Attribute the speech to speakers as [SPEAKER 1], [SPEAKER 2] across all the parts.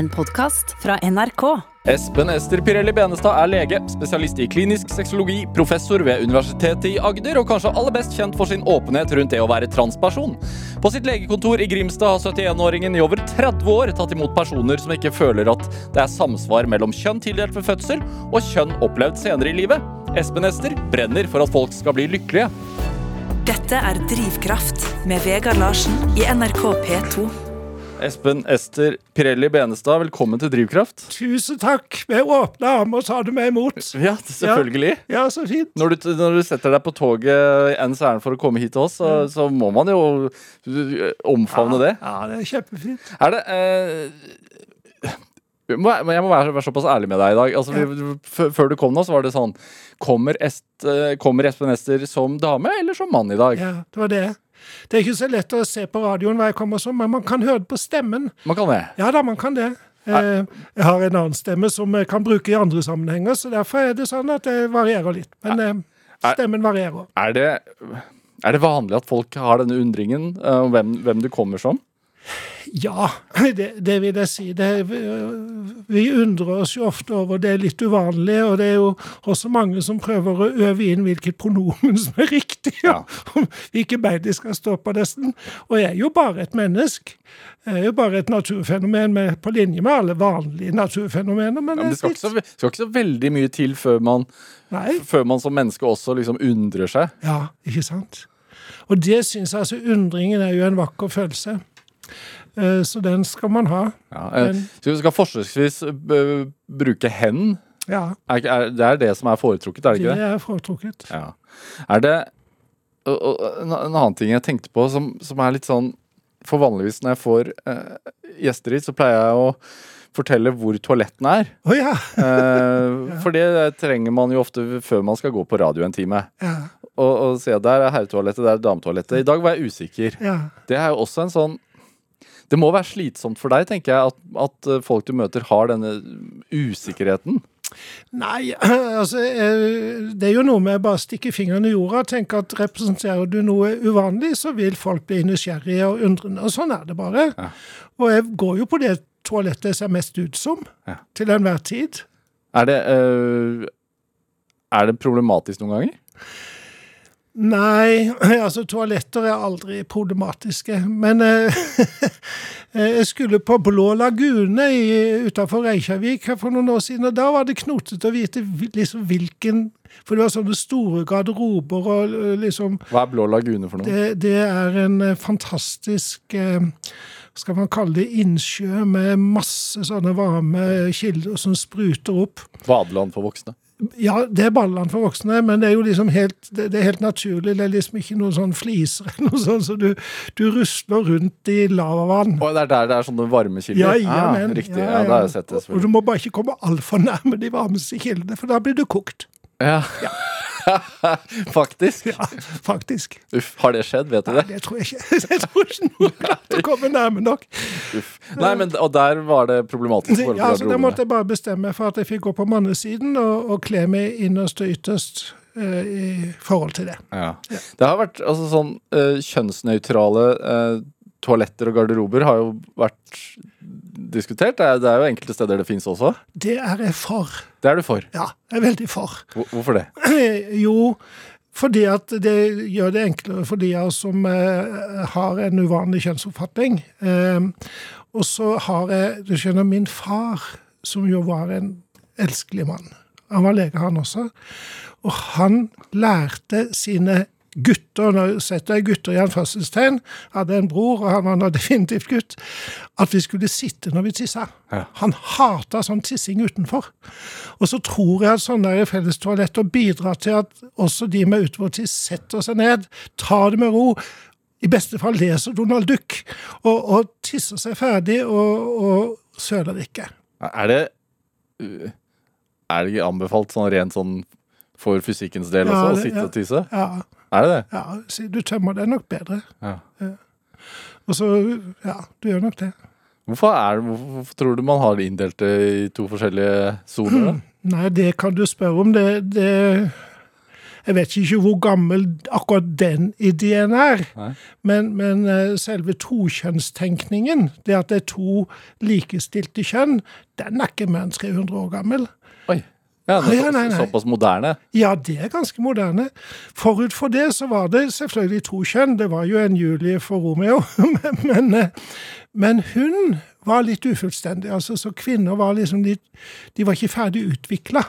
[SPEAKER 1] En podkast fra NRK.
[SPEAKER 2] Espen Ester Pirelli Benestad er lege, spesialist i klinisk sexologi, professor ved Universitetet i Agder og kanskje aller best kjent for sin åpenhet rundt det å være transperson. På sitt legekontor i Grimstad har 71-åringen i over 30 år tatt imot personer som ikke føler at det er samsvar mellom kjønn tildelt ved fødsel og kjønn opplevd senere i livet. Espen Ester brenner for at folk skal bli lykkelige.
[SPEAKER 1] Dette er Drivkraft med Vegard Larsen i NRK P2.
[SPEAKER 2] Espen Ester Pirelli Benestad, velkommen til Drivkraft.
[SPEAKER 3] Tusen takk. Med åpne armer sa du meg imot.
[SPEAKER 2] Ja, selvfølgelig.
[SPEAKER 3] Ja, så fint.
[SPEAKER 2] Når du, når du setter deg på toget ens ærend for å komme hit til oss, så, så må man jo omfavne det.
[SPEAKER 3] Ja, det er kjempefint.
[SPEAKER 2] Er det eh, jeg må være, være såpass ærlig med deg i dag. Altså, vi, før du kom nå, så var det sånn Kommer, Est, eh, kommer Espen Ester som dame eller som mann i dag?
[SPEAKER 3] Ja, det var det. Det er ikke så lett å se på radioen hva jeg kommer som, men man kan høre det på stemmen.
[SPEAKER 2] Man kan det.
[SPEAKER 3] Ja da, man kan det. Eh, Jeg har en annen stemme som jeg kan bruke i andre sammenhenger, så derfor er det sånn at det varierer litt. Men eh, stemmen varierer.
[SPEAKER 2] Er det, er det vanlig at folk har denne undringen eh, om hvem, hvem du kommer som?
[SPEAKER 3] Ja, det, det vil jeg si. Det, vi, undrer oss jo ofte over det er litt uvanlig, og det er jo også mange som prøver å øve inn hvilket pronomen som er riktig,
[SPEAKER 2] Ja.
[SPEAKER 3] og hvilke bein de skal stå på nesten. Og jeg er jo bare et menneske. Jeg er jo bare et naturfenomen med, på linje med alle vanlige naturfenomener. Men,
[SPEAKER 2] Ja, men det skal ikke, så, skal ikke så veldig mye til før man, før man som menneske også liksom undrer seg.
[SPEAKER 3] ja, ikke sant? Og det syns jeg altså undringen er jo en vakker følelse. Eh, Så den skal man ha.
[SPEAKER 2] Ja, eh, så vi skal forsøksvis eh, bruke hen.
[SPEAKER 3] Ja,
[SPEAKER 2] Er, er, det er det som er foretrukket, er det
[SPEAKER 3] det
[SPEAKER 2] ikke det?
[SPEAKER 3] er foretrukket.
[SPEAKER 2] Ja. Er det en, en annen ting jeg tenkte på, som, som er litt sånn For vanligvis når jeg får eh, gjester hit, så pleier jeg å fortelle hvor toalettene er.
[SPEAKER 3] Oh, ja.
[SPEAKER 2] Eh, For det trenger man jo ofte før man skal gå på radio en time.
[SPEAKER 3] ja.
[SPEAKER 2] Og, og se der er herretoalettet, der er dametoalettet. I dag var jeg usikker.
[SPEAKER 3] Ja.
[SPEAKER 2] Det er jo også en sånn Det må være slitsomt for deg, tenker jeg, at, at eh, folk du møter, har denne usikkerheten.
[SPEAKER 3] Nei, altså eh, Det er jo noe med å bare stikke fingeren i jorda. Tenke at representerer du noe uvanlig, så vil folk bli nysgjerrige og undrende. Og sånn er det bare.
[SPEAKER 2] Ja.
[SPEAKER 3] Og jeg går jo på det toalettet jeg ser mest ut som,
[SPEAKER 2] Ja.
[SPEAKER 3] til enhver tid.
[SPEAKER 2] Er det øh, Er det problematisk noen ganger?
[SPEAKER 3] Nei, altså toaletter er aldri problematiske. Men eh, jeg skulle på Blå lagune utenfor Reykjavik for noen år siden, og da var det knotete å vite liksom hvilken For det var sånne store garderober og eh, liksom
[SPEAKER 2] Hva er Blå lagune for noe?
[SPEAKER 3] Det, det er en eh, fantastisk eh, skal man kalle det innsjø med masse sånne varme kilder som spruter opp.
[SPEAKER 2] Badeland for voksne.
[SPEAKER 3] Ja, det er Balleland for voksne, men det er jo liksom helt, det, er helt naturlig. Det er liksom ikke noen sånn fliser eller noe sånt, så du, du rusler rundt i lavavann.
[SPEAKER 2] Og det er der det er sånne varme kilder?
[SPEAKER 3] Ja, ja,
[SPEAKER 2] ah,
[SPEAKER 3] men.
[SPEAKER 2] Riktig. Ja, har jeg sett. det
[SPEAKER 3] Og du må bare ikke komme altfor nærme de varmeste kildene, for da blir du kokt.
[SPEAKER 2] Ja. Ja. Faktisk.
[SPEAKER 3] Ja, faktisk.
[SPEAKER 2] Uff, har det skjedd? Vet du det?
[SPEAKER 3] Nei,
[SPEAKER 2] det?
[SPEAKER 3] det tror jeg ikke. Jeg tror ikke noen klarte å komme nærme nok.
[SPEAKER 2] Uff. Nei, men Og der var det problematisk? forhold
[SPEAKER 3] Ja, så Da måtte jeg bare bestemme for at jeg fikk gå på mannesiden og, og kle meg innerst og ytterst eh, i forhold til det.
[SPEAKER 2] Ja. Det har vært altså sånn eh, Kjønnsnøytrale eh, toaletter og garderober har jo vært diskutert. Det er, det er jo enkelte steder det fins også.
[SPEAKER 3] Det er jeg for.
[SPEAKER 2] Det er du for.
[SPEAKER 3] Ja, jeg er veldig for.
[SPEAKER 2] Hvorfor det?
[SPEAKER 3] Jo, fordi at det gjør det enklere for de av oss som eh, har en uvanlig kjønnsoppfatning. Eh, og så har jeg Du skjønner, min far, som jo var en elskelig mann Han var lege, han også. Og han lærte sine gutter Nå setter jeg gutter i anførselstegn. Hadde en bror, og han var nå definitivt gutt. At vi skulle sitte når vi tissa.
[SPEAKER 2] Ja.
[SPEAKER 3] Han hata sånn tissing utenfor. Og så tror jeg at sånne fellestoaletter bidrar til at også de med utovertiss setter seg ned, tar det med ro. I beste fall leser Donald Duck og, og tisser seg ferdig og, og søler ikke.
[SPEAKER 2] Er det Er det ikke anbefalt sånn rent sånn for fysikkens del
[SPEAKER 3] Ja,
[SPEAKER 2] også, å sitte
[SPEAKER 3] ja.
[SPEAKER 2] og tisse?
[SPEAKER 3] Ja,
[SPEAKER 2] Er det det?
[SPEAKER 3] ja du tømmer det nok bedre.
[SPEAKER 2] Ja.
[SPEAKER 3] Og så, ja, du gjør nok det.
[SPEAKER 2] Hvorfor, er, hvorfor, hvorfor tror du man har det inndelt i to forskjellige soner?
[SPEAKER 3] Nei, det kan du spørre om. Det, det Jeg vet ikke hvor gammel akkurat den ideen er, men, men eh, selve tokjønnstenkningen, det at det er to likestilte kjønn, den er ikke mer enn 300 år gammel.
[SPEAKER 2] Oi. Ja, er
[SPEAKER 3] nei, nei.
[SPEAKER 2] såpass moderne.
[SPEAKER 3] Ja, det er ganske moderne. Forut for det så var det selvfølgelig to kjønn. Det var jo en Julie for Romeo, men, men, eh, men hun var litt ufullstendig. Altså, så kvinner var liksom litt De var ikke ferdig utvikla.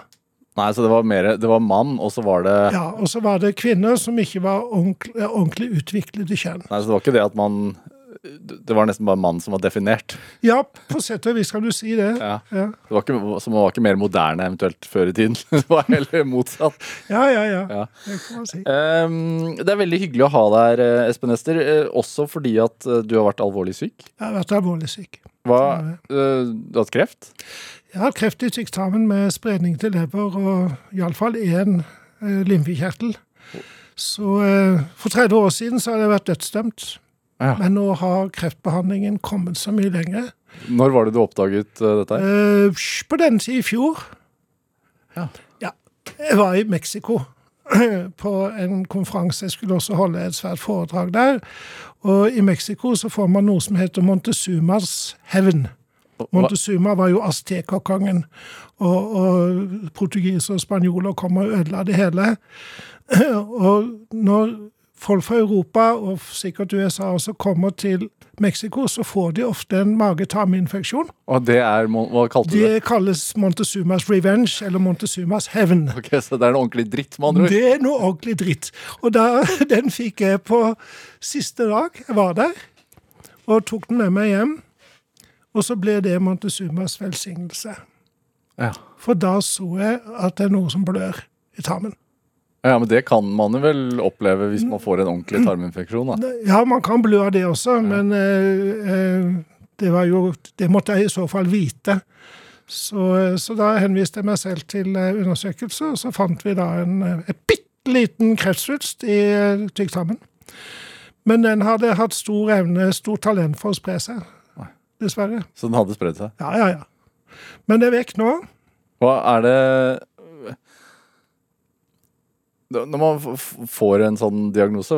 [SPEAKER 2] Nei, så det var mer Det var mann, og så var det
[SPEAKER 3] Ja, og så var det kvinner som ikke var ordentlig, ordentlig utviklede kjønn.
[SPEAKER 2] Nei, så det var ikke det at man Det var nesten bare mannen som var definert.
[SPEAKER 3] Ja, på sett og vis kan du si det.
[SPEAKER 2] Ja.
[SPEAKER 3] Ja,
[SPEAKER 2] Det var ikke, så man var ikke mer moderne eventuelt før i tiden. Det var heller motsatt.
[SPEAKER 3] ja, ja. ja.
[SPEAKER 2] Ja.
[SPEAKER 3] Det kan man si.
[SPEAKER 2] Um, det er veldig hyggelig å ha deg her, eh, Espen Ester. eh, Også fordi at eh, du har vært alvorlig syk.
[SPEAKER 3] Jeg har vært alvorlig syk.
[SPEAKER 2] Hva, uh, du har hatt kreft?
[SPEAKER 3] Jeg har kreft i tykktarmen med spredning til lever og iallfall én uh, lymfekjertel. Så uh, for 30 år siden så hadde jeg vært dødsdømt.
[SPEAKER 2] Ja.
[SPEAKER 3] Men nå har kreftbehandlingen kommet så mye lenger.
[SPEAKER 2] Når var det du oppdaget uh, dette?
[SPEAKER 3] Eh, på den siden i fjor
[SPEAKER 2] Ja.
[SPEAKER 3] Ja. Jeg var i Mexico på en konferanse. Jeg skulle også holde et svært foredrag der. Og i Mexico så får man noe som heter Montezumas hevn. Montezuma var jo aztekerkongen, og, og portugisere og spanjoler kom og ødela det hele. Og når folk fra Europa, og sikkert USA også, kommer til Mexico, så får de ofte en mage-tarminfeksjon.
[SPEAKER 2] Og det er Hva kalte du det?
[SPEAKER 3] Det kalles Montezumas revenge, eller Montezumas hevn.
[SPEAKER 2] Ok, Så det er noe ordentlig dritt, med andre ord?
[SPEAKER 3] Det er noe ordentlig dritt. Og da, den fikk jeg på siste dag. Jeg var der og tok den med meg hjem. Og så ble det Montezumas velsignelse.
[SPEAKER 2] Ja.
[SPEAKER 3] For da så jeg at det er noe som blør i tarmen.
[SPEAKER 2] Ja, men det kan man vel oppleve hvis man får en ordentlig tarminfeksjon, da.
[SPEAKER 3] Ja, man kan blø av det også, men eh, eh, det var jo Det måtte jeg i så fall vite. Så, eh, så da henviste jeg meg selv til eh, undersøkelse, og så fant vi da en, en bitte liten kreftsvulst i tykktarmen. Men den hadde hatt stor evne, stort talent for å spre seg. Dessverre.
[SPEAKER 2] Så den hadde spredd seg.
[SPEAKER 3] Ja, ja, ja. Men det er vekk nå.
[SPEAKER 2] Hva er det Når man får en sånn diagnose,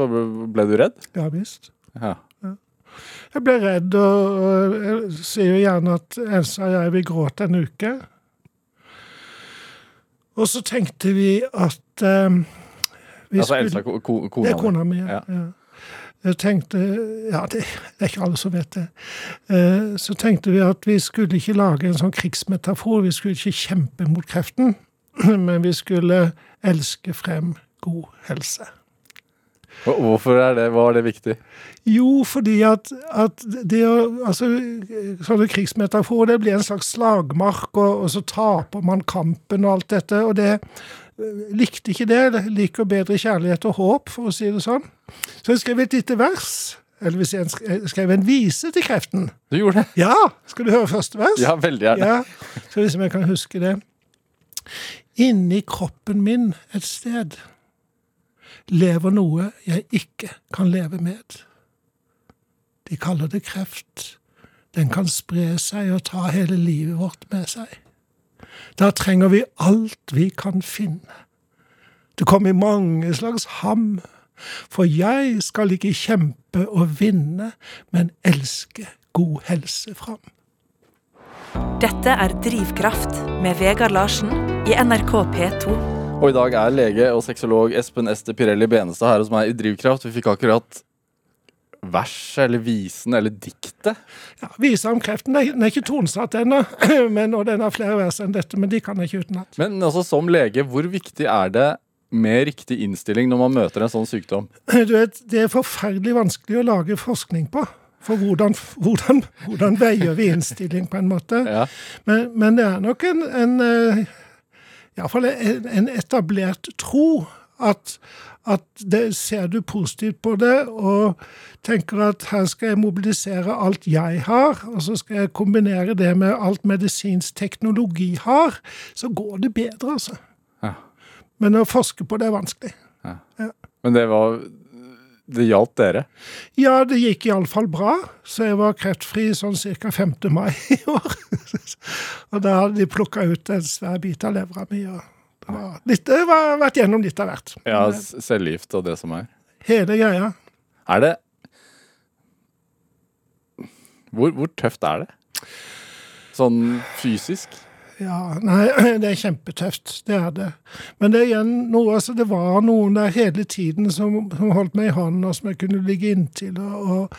[SPEAKER 2] ble- du redd?
[SPEAKER 3] Ja visst.
[SPEAKER 2] Ja.
[SPEAKER 3] Jeg ble redd, og, jeg sier jo gjerne at Elsa og jeg vil gråte en uke. Og så tenkte vi at um, vi
[SPEAKER 2] Altså
[SPEAKER 3] skulle-
[SPEAKER 2] Elsa, ko ko- kona
[SPEAKER 3] Det er kona mi, ja.
[SPEAKER 2] Ja.
[SPEAKER 3] Jeg tenkte Ja, det, det er ikke alle som vet det. Eh, Så tenkte vi at vi skulle ikke lage en sånn krigsmetafor. Vi skulle ikke kjempe mot kreften, men vi skulle elske frem god helse.
[SPEAKER 2] Hvorfor er det, Hva er det viktig?
[SPEAKER 3] Jo, fordi at, at det å Altså, sånne krigsmetaforer, det blir en slags slagmark, og, og så taper man kampen og alt dette. Og det likte ikke det. Jeg liker bedre kjærlighet og håp, for å si det sånn. Så jeg skrev et lite vers. Eller hvis jeg skrev en vise til kreften.
[SPEAKER 2] Du gjorde det?
[SPEAKER 3] Ja! Skal du høre første vers?
[SPEAKER 2] Ja, veldig gjerne.
[SPEAKER 3] Ja, Skal vi se om jeg kan huske det. Inni kroppen min et sted lever noe jeg ikke kan leve med. De kaller det kreft. Den kan spre seg og ta hele livet vårt med seg. Da trenger vi alt vi kan finne. Det kommer mange slags ham. For jeg skal ikke kjempe og vinne, men elske god helse fram.
[SPEAKER 1] Dette er Drivkraft med Vegard Larsen i NRK P2.
[SPEAKER 2] Og i dag er lege og sexolog Espen Ester Pirelli Benestad her hos meg i Drivkraft. Vi fikk akkurat verset eller visen eller diktet.
[SPEAKER 3] Ja, Visa om kreften den er, ikke tonesatt ennå, og den har flere vers enn dette, men de kan jeg ikke utenat.
[SPEAKER 2] Men altså, som lege, hvor viktig er det med riktig innstilling når man møter en sånn sykdom?
[SPEAKER 3] Du vet, Det er forferdelig vanskelig å lage forskning på. For hvordan, hvordan, hvordan veier vi innstilling, på en måte.
[SPEAKER 2] Ja.
[SPEAKER 3] Men, men det er nok en, en eh, i alle fall en, etablert tro at, at det, ser du positivt på det og tenker at her skal jeg mobilisere alt jeg har, og så skal jeg kombinere det med alt medisinsk teknologi har, så går det bedre, altså.
[SPEAKER 2] Ja.
[SPEAKER 3] Men å forske på det er vanskelig.
[SPEAKER 2] Men det var Det hjalp dere?
[SPEAKER 3] Ja, det gikk iallfall bra, så jeg var kreftfri sånn ca. 5. mai i år. og da hadde de plukka ut en svær bit av levra mi, og Det var litt, jeg har vært gjennom litt av hvert.
[SPEAKER 2] Ja, cellegift og det som er.
[SPEAKER 3] Hele greia.
[SPEAKER 2] Er det hvor, hvor tøft er det? Sånn fysisk?
[SPEAKER 3] Ja, nei, det er kjempetøft. Det er det. Men det er igjen noe, altså det var noen der hele tiden som, som holdt meg i hånden, og som jeg kunne ligge inntil. Og,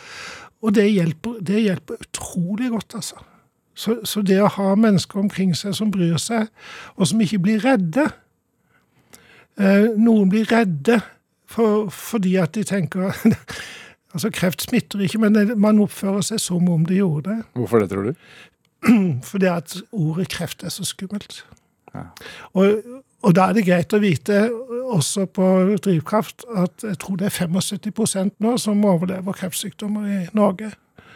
[SPEAKER 3] og, det, hjelper, det hjelper utrolig godt, altså. Så, så det å ha mennesker omkring seg som bryr seg, og som ikke blir redde eh, Noen blir redde for, fordi at de tenker Altså, kreft smitter ikke, men man oppfører seg som om det gjorde det.
[SPEAKER 2] Hvorfor det, tror du?
[SPEAKER 3] Fordi at ordet kreft er så skummelt.
[SPEAKER 2] Ja.
[SPEAKER 3] Og, og da er det greit å vite, også på drivkraft, at jeg tror det er 75% nå som overlever kreftsykdommer i Norge.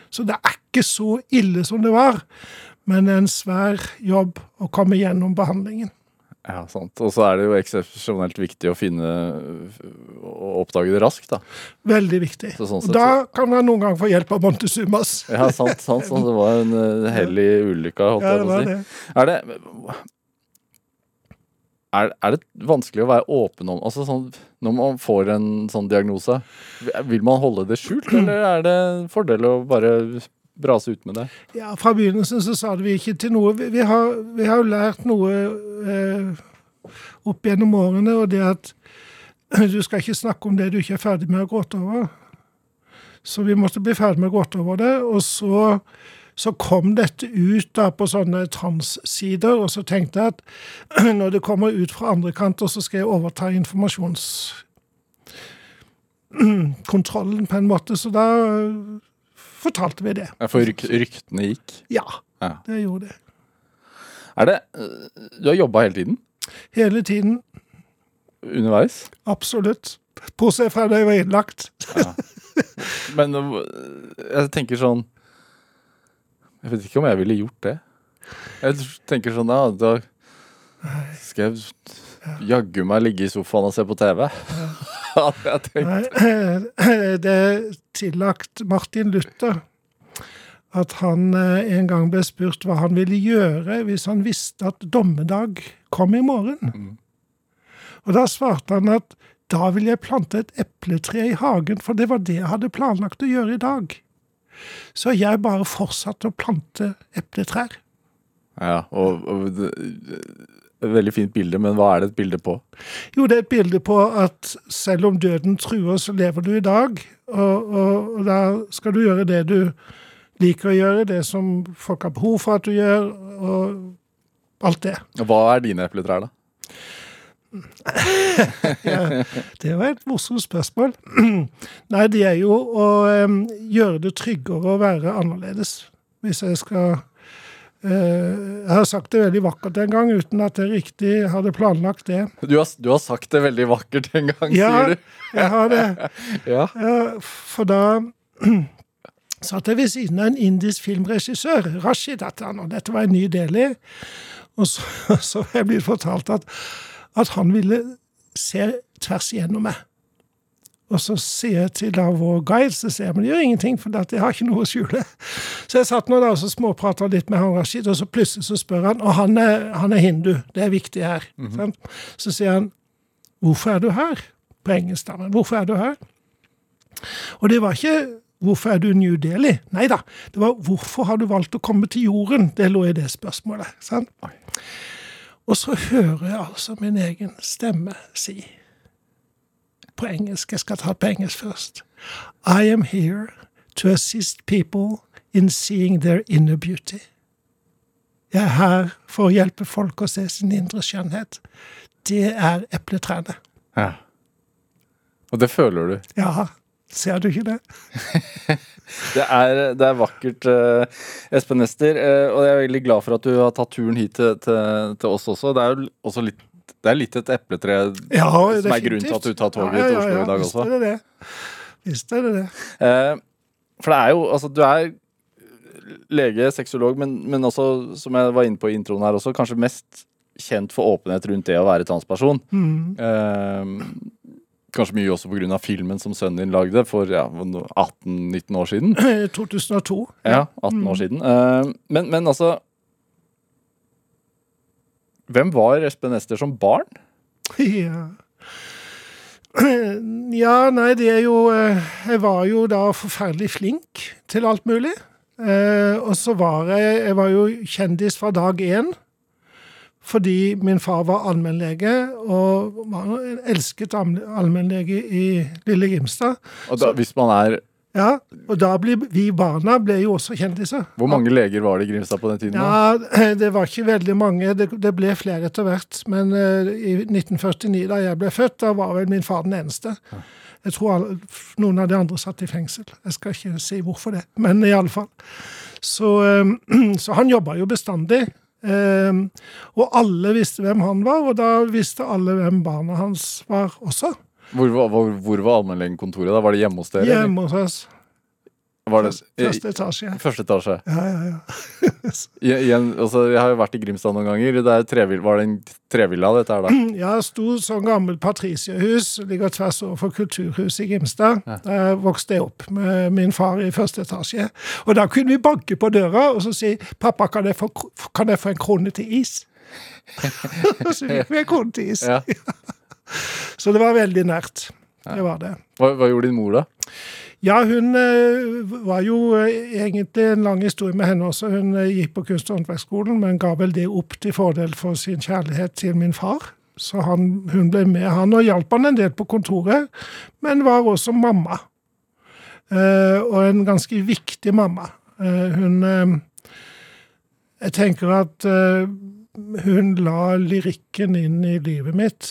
[SPEAKER 3] Så det er ikke så ille som det var, men det er en svær jobb å komme gjennom behandlingen.
[SPEAKER 2] Ja, sant. Og så er det jo eksepsjonelt viktig å finne og oppdage det raskt, da.
[SPEAKER 3] Veldig viktig.
[SPEAKER 2] Så sånn sett
[SPEAKER 3] da kan man noen ganger få hjelp av Montezumas.
[SPEAKER 2] Ja, sant. sant så det var en uh, hellig ulykke, holdt
[SPEAKER 3] Ja,
[SPEAKER 2] jeg
[SPEAKER 3] det
[SPEAKER 2] på å si.
[SPEAKER 3] det.
[SPEAKER 2] Er det er, er det vanskelig å være åpen om altså sånn, Når man får en sånn diagnose, vil man holde det skjult, eller er det en fordel å bare brase ut med det?
[SPEAKER 3] Ja, Fra begynnelsen så sa det vi ikke til noe. Vi, vi, har, jo lært noe eh, opp gjennom årene, og det at du skal ikke snakke om det du ikke er ferdig med å gråte over. Så vi måtte bli ferdig med å gråte over det. Og så, så kom dette ut da på sånne transsider, og så tenkte jeg at når det kommer ut fra andre kanter, så skal jeg overta informasjonskontrollen på en måte. Så da fortalte vi det.
[SPEAKER 2] Ja, For ryk, ryktene gikk.
[SPEAKER 3] Ja,
[SPEAKER 2] Ja.
[SPEAKER 3] det gjorde det.
[SPEAKER 2] Er det øh, Du har jobba hele tiden?
[SPEAKER 3] Hele tiden.
[SPEAKER 2] Underveis?
[SPEAKER 3] Absolutt. Bortsett fra da jeg var innlagt.
[SPEAKER 2] Men øh, jeg tenker sånn Jeg vet ikke om jeg ville gjort det. Jeg tenker sånn Ja, da skal jeg jaggu meg ligge i sofaen og se på TV. Hadde jeg tenkt.
[SPEAKER 3] Nei, Det er tillagt Martin Luther at han eh, en gang ble spurt hva han ville gjøre hvis han visste at dommedag kom i morgen. Og da svarte han at da ville jeg plante et epletre i hagen, for det var det jeg hadde planlagt å gjøre i dag. Så jeg bare fortsatte å plante epletrær.
[SPEAKER 2] Ja, og, og veldig fint bilde, men hva er det et bilde på?
[SPEAKER 3] Jo, det er et bilde på at selv om døden truer, så lever du i dag. Og, og, og da skal du gjøre det du liker å gjøre, det som folk har behov for at du gjør, og alt det.
[SPEAKER 2] Hva er dine epletrær, da?
[SPEAKER 3] Ja, det var et morsomt spørsmål. Nei, det er jo å um, gjøre det tryggere å være annerledes. Hvis jeg skal Jeg har sagt det veldig vakkert en gang, uten at jeg riktig hadde planlagt det.
[SPEAKER 2] Du har, du har sagt det veldig vakkert en gang,
[SPEAKER 3] Ja,
[SPEAKER 2] sier du.
[SPEAKER 3] jeg har det.
[SPEAKER 2] Ja.
[SPEAKER 3] Ja, for da satt jeg ved siden av en indisk filmregissør, Rashid Atan, og dette var en ny del i. Og så, så jeg blitt fortalt at, at han ville se tvers igjennom meg. Og så sier jeg til da vår guide, så sier jeg, men det gjør ingenting, for jeg har ikke noe å skjule. Så jeg satt nå da og så småprata litt med han Rashid, og så plutselig så spør han, og han er, han er hindu, det er viktig her. sant? Så sier han, hvorfor er du her? På engelsk, da, men hvorfor er du her? Og det var ikke 'Hvorfor er du New Delhi?' Nei da. Det var 'Hvorfor har du valgt å komme til jorden?' Det lå i det spørsmålet. sant? Og så hører jeg altså min egen stemme si På engelsk. Jeg skal ta det på engelsk først. I am here to assist people in seeing their inner beauty. Jeg er her for å hjelpe folk å se sin indre skjønnhet. Det er epletrærne.
[SPEAKER 2] ja. Og det føler du.
[SPEAKER 3] Ja, ser du ikke det?
[SPEAKER 2] Det er, det er vakkert, eh, Espen Ester. eh, og jeg er veldig glad for at du har tatt turen hit til, til, til oss også. Det er jo også litt, det er litt et epletre
[SPEAKER 3] Ja,
[SPEAKER 2] som er grunnen til at du tar toget
[SPEAKER 3] ja, ja,
[SPEAKER 2] til Oslo i dag
[SPEAKER 3] visst
[SPEAKER 2] også.
[SPEAKER 3] er det det. Visst er det det.
[SPEAKER 2] Eh, for det er jo Altså, du er lege, sexolog, men, men også, som jeg var inne på i introen her også, kanskje mest kjent for åpenhet rundt det å være transperson.
[SPEAKER 3] Mm.
[SPEAKER 2] Eh, kanskje mye også pga. filmen som sønnen din lagde for ja, 18-19 år siden.
[SPEAKER 3] 2002.
[SPEAKER 2] Ja, 18 år siden. Eh, men, men altså Hvem var Espen Ester som barn?
[SPEAKER 3] Ja. Ja, nei, det er jo eh, Jeg var jo da forferdelig flink til alt mulig. Eh, og så var jeg Jeg var jo kjendis fra dag én. Fordi min far var allmennlege, og var elsket allm- allmennlege i lille Grimstad.
[SPEAKER 2] Og da, hvis man er
[SPEAKER 3] Ja, og da ble vi barna ble jo også kjendiser.
[SPEAKER 2] Hvor mange leger var det i Grimstad på den tiden?
[SPEAKER 3] Ja, det var ikke veldig mange. Det, det ble flere etter hvert. Men uh, i 1949, da jeg ble født, da var vel min far den eneste. Jeg tror alle, noen av de andre satt i fengsel. Jeg skal ikke si hvorfor det, men i alle fall. Så, eh, så han jobba jo bestandig. Eh, og alle visste hvem han var, og da visste alle hvem barna hans var også.
[SPEAKER 2] Hvor, var- hvor, hvor var allmennlegekontoret? da? Var det hjemme hos dere?
[SPEAKER 3] Hjemme hos oss.
[SPEAKER 2] Var det, i,
[SPEAKER 3] Første etasje.
[SPEAKER 2] første etasje.
[SPEAKER 3] Ja, ja, ja.
[SPEAKER 2] Igjen, altså, jeg har jo vært i Grimstad noen ganger. Det er trevil, var det en trevilla, dette her, da?
[SPEAKER 3] Ja, stor sånn gammel patricierhus, ligger tvers overfor Kulturhuset i Grimstad. Der vokste jeg opp med min far i første etasje. Og da kunne vi banke på døra og så si 'Pappa, kan jeg få, kan jeg få en krone til is?' Så fikk vi en krone til is.
[SPEAKER 2] Ja.
[SPEAKER 3] Så det var veldig nært. Det var det.
[SPEAKER 2] Hva, hva gjorde din mor, da?
[SPEAKER 3] Ja, hun eh, var jo eh, egentlig en lang historie med henne også. Hun eh, gikk på kunst- og håndverksskolen, men ga vel det opp til fordel for sin kjærlighet til min far. Så han, hun ble med han og hjalp han en del på kontoret, men var også mamma. Eh, og en ganske viktig mamma. Eh, hun eh, Jeg tenker at hun la lyrikken inn i livet mitt.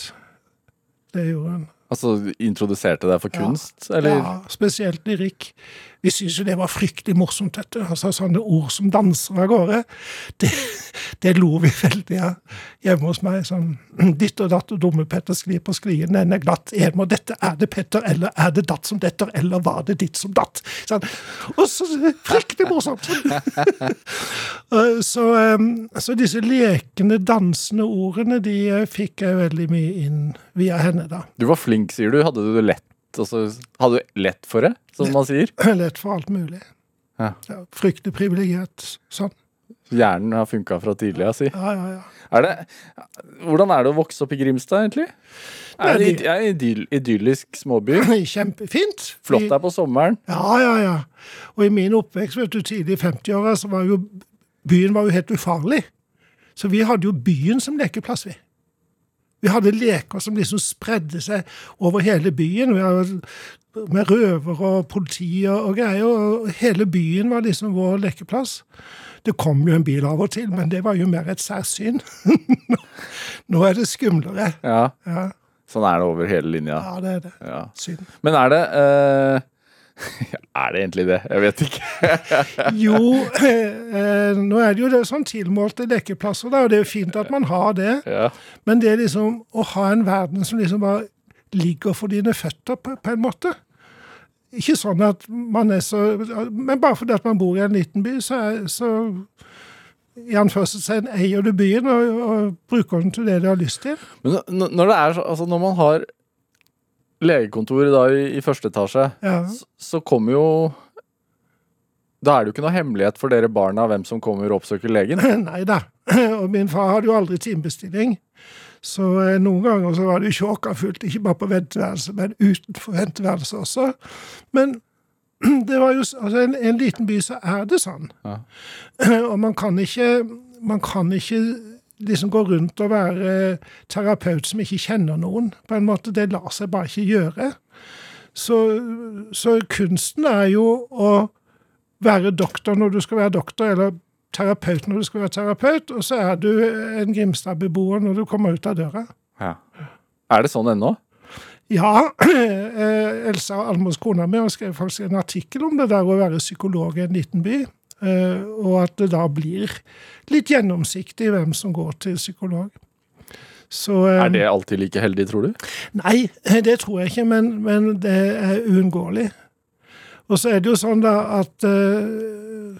[SPEAKER 3] Det gjorde han.
[SPEAKER 2] Altså, Introduserte deg for
[SPEAKER 3] Ja.
[SPEAKER 2] kunst, eller?
[SPEAKER 3] Ja, spesielt lyrikk. Vi syntes jo det var fryktelig morsomt, dette. Altså sånne ord som danser av gårde. Det, det lo vi veldig av hjemme hos meg. Sånn ditt og datt og dumme Petter sklir på sklien, den er glatt. En må dette, er det Petter, eller er det datt som detter, eller var det ditt som datt? Sånn. Og så fryktelig morsomt! Så, eh, så disse lekende, dansende ordene, de eh, fikk jeg veldig mye inn via henne, da.
[SPEAKER 2] Du var flink, sier du. Hadde du det lett? Altså, hadde du lett for det, som man sier?
[SPEAKER 3] Lett for alt mulig.
[SPEAKER 2] Ja.
[SPEAKER 3] Ja, fryktelig privilegert sånn.
[SPEAKER 2] Hjernen har funka fra tidlig av, si.
[SPEAKER 3] Ja, ja, ja.
[SPEAKER 2] Er det, hvordan er det å vokse opp i Grimstad, egentlig? Er er det en idyll, idyllisk småby?
[SPEAKER 3] Kjempefint.
[SPEAKER 2] Flott der på sommeren.
[SPEAKER 3] Ja, ja, ja. Og i min oppvekst, vet du, tidlig i 50-åra, så var jo byen var jo helt ufarlig. Så vi hadde jo byen som lekeplass, vi. Vi hadde leker som liksom spredde seg over hele byen. Vi hadde, med røver og politi og, og greier. Og hele byen var liksom vår lekeplass. Det kom jo en bil av og til, men det var jo mer et særsyn. Nå er det skumlere.
[SPEAKER 2] Ja,
[SPEAKER 3] Ja,
[SPEAKER 2] Sånn er det over hele linja.
[SPEAKER 3] ja det er det.
[SPEAKER 2] Ja.
[SPEAKER 3] Synd.
[SPEAKER 2] Men er det eh, Er det egentlig det? Jeg vet ikke.
[SPEAKER 3] Jo, eh, nå er det jo det sånn tilmålte lekeplasser, da, og det er jo fint at man har det.
[SPEAKER 2] Ja.
[SPEAKER 3] Men det er liksom å ha en verden som liksom bare ligger for dine føtter, på, på en måte. Ikke sånn at man er så Men bare fordi at man bor i en liten by, så, er, så i anførselstegn eier du byen og, og bruker den til det du har lyst til.
[SPEAKER 2] Men når det er altså når man har legekontor da i, i første etasje,
[SPEAKER 3] Ja.
[SPEAKER 2] så, så kommer jo Da er det jo ikke noe hemmelighet for dere barna hvem som kommer og oppsøker legen.
[SPEAKER 3] Nei da. Og min far hadde jo aldri timebestilling. Så eh, noen ganger så var det jo fullt, ikke bare på venteværelset, men utenfor venteværelset også. Men det var jo altså en, en liten by så er det sånn.
[SPEAKER 2] Ja.
[SPEAKER 3] Og man kan ikke man kan ikke liksom gå rundt og være terapeut som ikke kjenner noen. På en måte, Det lar seg bare ikke gjøre. Så, så kunsten er jo å være doktor når du skal være doktor, eller terapeut når du skal være terapeut, og så er du en Grimstad-beboer når du kommer ut av døra.
[SPEAKER 2] Ja. Er det sånn ennå?
[SPEAKER 3] Ja, eh, Elsa Almås, kona mi, har skrevet faktisk en artikkel om det der å være psykolog i en liten by. Eh, Og at det da blir litt gjennomsiktig hvem som går til psykolog. Så, eh,
[SPEAKER 2] Er det alltid like heldig, tror du?
[SPEAKER 3] Nei, det tror jeg ikke, men, men det er uunngåelig. Og så er det jo sånn da at uh,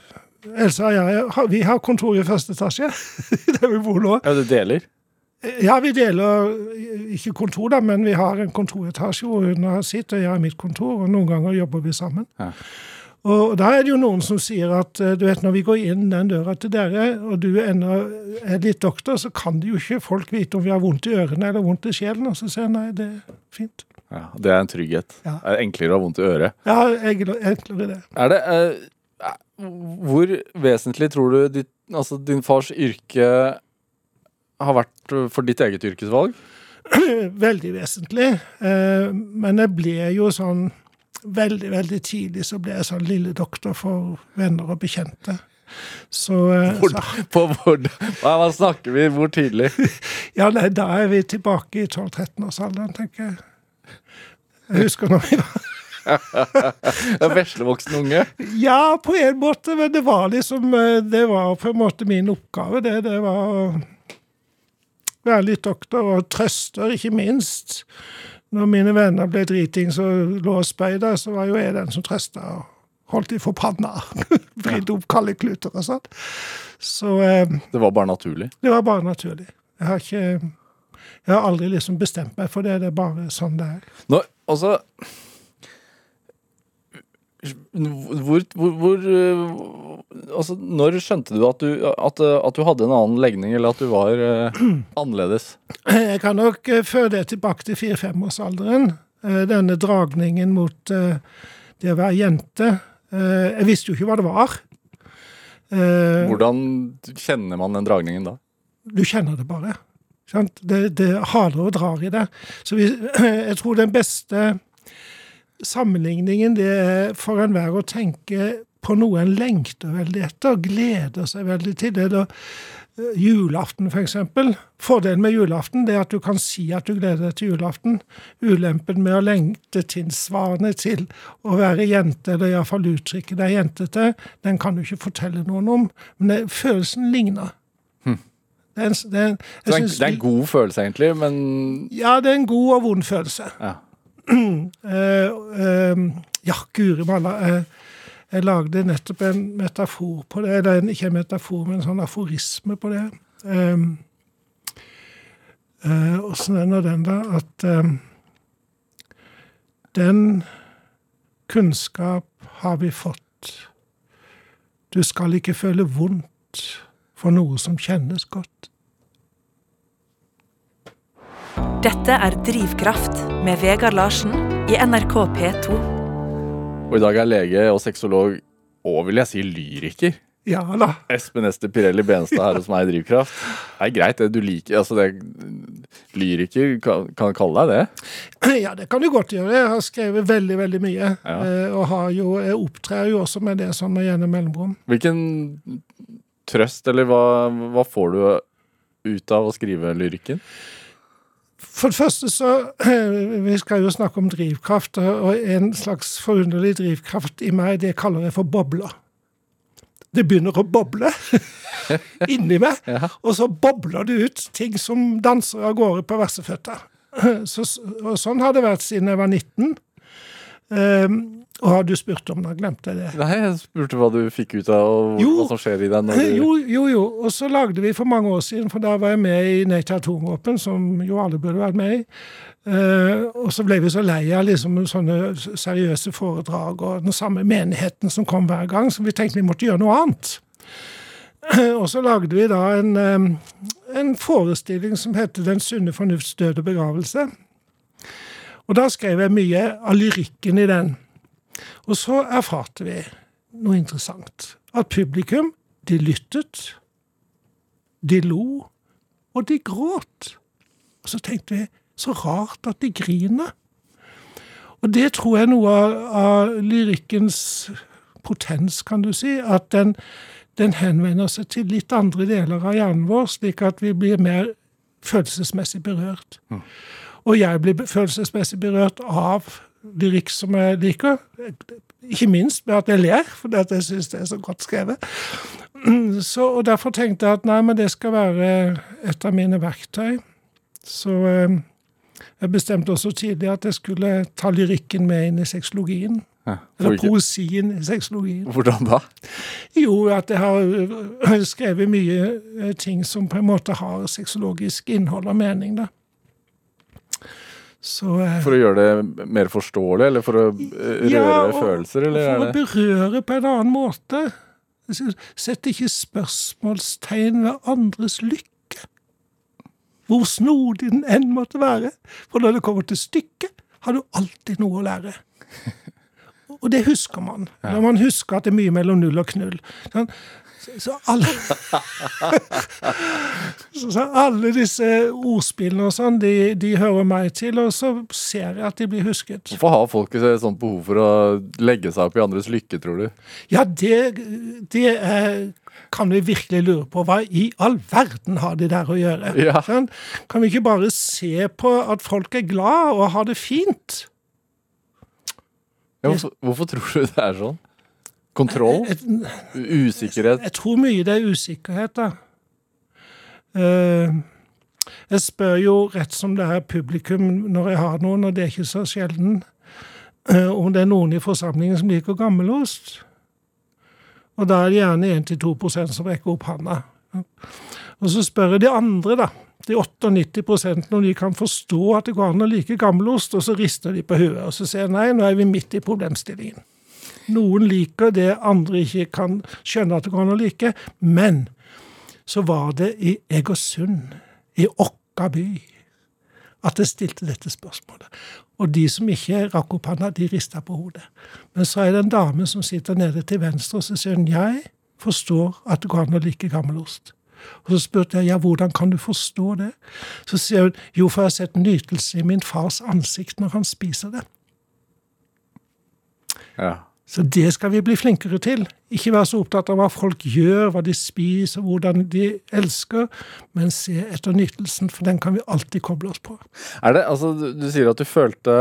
[SPEAKER 3] Elsa og jeg vi har kontor i første etasje, der vi bor nå.
[SPEAKER 2] Ja, Du deler.
[SPEAKER 3] Ja, vi deler ikke kontor, da, men vi har en kontoretasje hvor hun har sitt, og jeg har mitt kontor, og noen ganger jobber vi sammen.
[SPEAKER 2] Ja.
[SPEAKER 3] Og da er det jo noen som sier at eh, du vet, når vi går inn den døra til dere, og du ennå er litt doktor, så kan det jo ikke folk vite om vi har vondt i ørene eller vondt i sjelen. Og så sier jeg nei, det er fint.
[SPEAKER 2] Ja, det er en trygghet.
[SPEAKER 3] Ja.
[SPEAKER 2] Det er enklere å ha vondt i øret.
[SPEAKER 3] Ja, enklere, enklere det.
[SPEAKER 2] Er det eh, Hvor vesentlig tror du ditt, altså din fars yrke har vært for ditt eget yrkesvalg?
[SPEAKER 3] Veldig vesentlig. Eh, men jeg ble jo sånn Veldig, veldig tidlig så ble jeg sånn lille doktor for venner og bekjente. Så, eh,
[SPEAKER 2] Hvor,
[SPEAKER 3] så
[SPEAKER 2] på hvor, hva, snakker vi? Hvor tidlig?
[SPEAKER 3] Ja, nei, da er vi tilbake i 12-13-årsalderen, tenker jeg. Jeg husker når vi var
[SPEAKER 2] En veslevoksen unge?
[SPEAKER 3] Ja, på en måte, men det var liksom eh, Det var på en måte min oppgave, det. Det var å være litt doktor og trøster, ikke minst. Når mine venner ble dritings og lå og spøy der, så var jo jeg den som trøsta og holdt de for panna. Vridde opp kalde kluter og sånn. Så eh,
[SPEAKER 2] Det var bare naturlig.
[SPEAKER 3] det var bare naturlig. Jeg har ikke Jeg har aldri liksom bestemt meg for det. Det er bare sånn det er.
[SPEAKER 2] Nå, altså hvor, hvor, hvor øh, Altså, når skjønte du at du, at, at du hadde en annen legning, eller at du var uh, annerledes?
[SPEAKER 3] Jeg kan nok eh, føre det tilbake til fire-femårsalderen. Eh, Denne dragningen mot eh, det å være jente. Eh, Jeg visste jo ikke hva det var. Eh,
[SPEAKER 2] Hvordan kjenner man den dragningen da?
[SPEAKER 3] Du kjenner det bare. Sant? Det, det haler og drar i det. Så vi, jeg tror den beste sammenligningen det er for enhver å tenke på noe en lengter veldig etter, gleder seg veldig til. Det da Julaften, julaften, for eksempel. Fordelen med julaften det er at du kan si at du gleder deg til julaften. Ulempen med å lengte tilsvarende til å være jente, eller iallfall uttrykke deg jentete, den kan du ikke fortelle noen om. Men det, følelsen ligner. Det er en, det er en,
[SPEAKER 2] Det er, en, det er en god følelse, egentlig, men
[SPEAKER 3] Ja, det er en god og vond følelse.
[SPEAKER 2] ja.
[SPEAKER 3] Eh, eh, ja, guri malla. Eh, jeg lagde nettopp en metafor på det. Eller ikke en metafor, men en sånn aforisme på det. Åssen er nå den, da? At den kunnskap har vi fått. Du skal ikke føle vondt for noe som kjennes godt.
[SPEAKER 1] Dette er Drivkraft med Vegard Larsen i NRK P2.
[SPEAKER 2] Og i dag er lege og sexolog og vil jeg si lyriker.
[SPEAKER 3] Ja da.
[SPEAKER 2] Espen Ester Pirelli Benstad her hos meg i Drivkraft. Det er greit, det du liker altså det, Lyriker, kan, kan kalle deg det?
[SPEAKER 3] Ja, det kan du godt gjøre. Jeg har skrevet veldig veldig mye.
[SPEAKER 2] Ja.
[SPEAKER 3] eh, Og har jo, jeg opptrer jo også med det sånn med gjennom mellomrom.
[SPEAKER 2] Hvilken trøst, eller hva, hva får du ut av å skrive lyrikken?
[SPEAKER 3] For det første så Vi skal jo snakke om drivkraft, og en slags forunderlig drivkraft i meg, det kaller jeg for bobler. Det begynner å boble inni meg, og så bobler det ut ting som danser av gårde på verseføtter. Så, og sånn har det vært siden jeg var 19. Um, og har du spurt om det, glemte jeg det.
[SPEAKER 2] Nei, jeg spurte hva du fikk ut av og
[SPEAKER 3] Jo.
[SPEAKER 2] hva som skjer i deg du
[SPEAKER 3] Jo, jo, jo. Og så lagde vi for mange år siden, for da var jeg med i Nei til atomvåpen, som jo alle burde vært med i. Uh, og så ble vi så lei av liksom sånne seriøse foredrag og den samme menigheten som kom hver gang, så vi tenkte vi måtte gjøre noe annet. og så lagde vi da en, eh, en forestilling som heter Den sunne fornufts død og begravelse. Og da skrev jeg mye av lyrikken i den. Og så erfarte vi noe interessant. At publikum, de lyttet, de lo, og de gråt. Og så tenkte vi, så rart at de griner. Og det tror jeg er noe av, av lyrikkens potens, kan du si. At den, den henvender seg til litt andre deler av hjernen vår, slik at vi blir mer følelsesmessig berørt. Og jeg blir følelsesmessig berørt av lyrikk som jeg liker. Ikke minst med at jeg ler, for jeg syns det er så godt skrevet. Så, og Derfor tenkte jeg at nei, men det skal være et av mine verktøy. Så eh, jeg bestemte også tidlig at jeg skulle ta lyrikken med inn i sexologien.
[SPEAKER 2] Ja,
[SPEAKER 3] Eller poesien i sexologien.
[SPEAKER 2] Hvordan da?
[SPEAKER 3] Jo, at jeg har øh, skrevet mye øh, ting som på en måte har sexologisk innhold og mening, da. Så, eh,
[SPEAKER 2] For å gjøre det mer forståelig, eller for å eh, røre
[SPEAKER 3] Ja, og-
[SPEAKER 2] følelser, eller
[SPEAKER 3] for å berøre på en annen måte. Sett ikke spørsmålstegn ved andres lykke. Hvor snodig den enn måtte være. For når det kommer til stykket, har du alltid noe å lære. Og det husker man. Når man husker at det er mye mellom null og knull. Sånn, Så, alle, så, så alle disse ordspillene og sånn, de, de hører meg til, og så ser jeg at de blir husket.
[SPEAKER 2] Hvorfor har folk et sånt behov for å legge seg opp i andres lykke, tror du?
[SPEAKER 3] Ja, det, det er, kan vi virkelig lure på. Hva i all verden har de der å gjøre?
[SPEAKER 2] Ja.
[SPEAKER 3] Sånn? Kan vi ikke bare se på at folk er glad og har det fint?
[SPEAKER 2] Ja, hvorfor, hvorfor tror du det er sånn? Kontroll? Usikkerhet?
[SPEAKER 3] jeg tror mye det er usikkerhet, da. Eh, jeg spør jo rett som det er publikum når jeg har noen, og det er ikke så sjelden, eh, om det er noen i forsamlingen som liker gammelost. Og da er det gjerne 1-2% som rekker opp handa. Og så spør jeg de andre, da, 98% om de kan forstå at det går an å like gammelost, og så rister de på hodet og så sier nei, nå er vi midt i problemstillingen. Noen liker det andre ikke kan skjønne at det går an å like, men så var det i Egersund, i Åkka by, at jeg stilte dette spørsmålet. Og de som ikke rakk opp handa, de rista på hodet. Men så er det en dame som sitter nede til venstre, og så sier hun jeg forstår at det går an å like gammelost. Og så spurte jeg ja, hvordan kan du forstå det? Så sier hun jo, for jeg har sett nytelse i min fars ansikt når han spiser det.
[SPEAKER 2] Ja.
[SPEAKER 3] Så det skal vi bli flinkere til. Ikke være så opptatt av hva folk gjør, hva de spiser, hvordan de elsker, men se etter nytelsen, for den kan vi alltid koble oss på.
[SPEAKER 2] Er det, altså, du, du sier at du følte,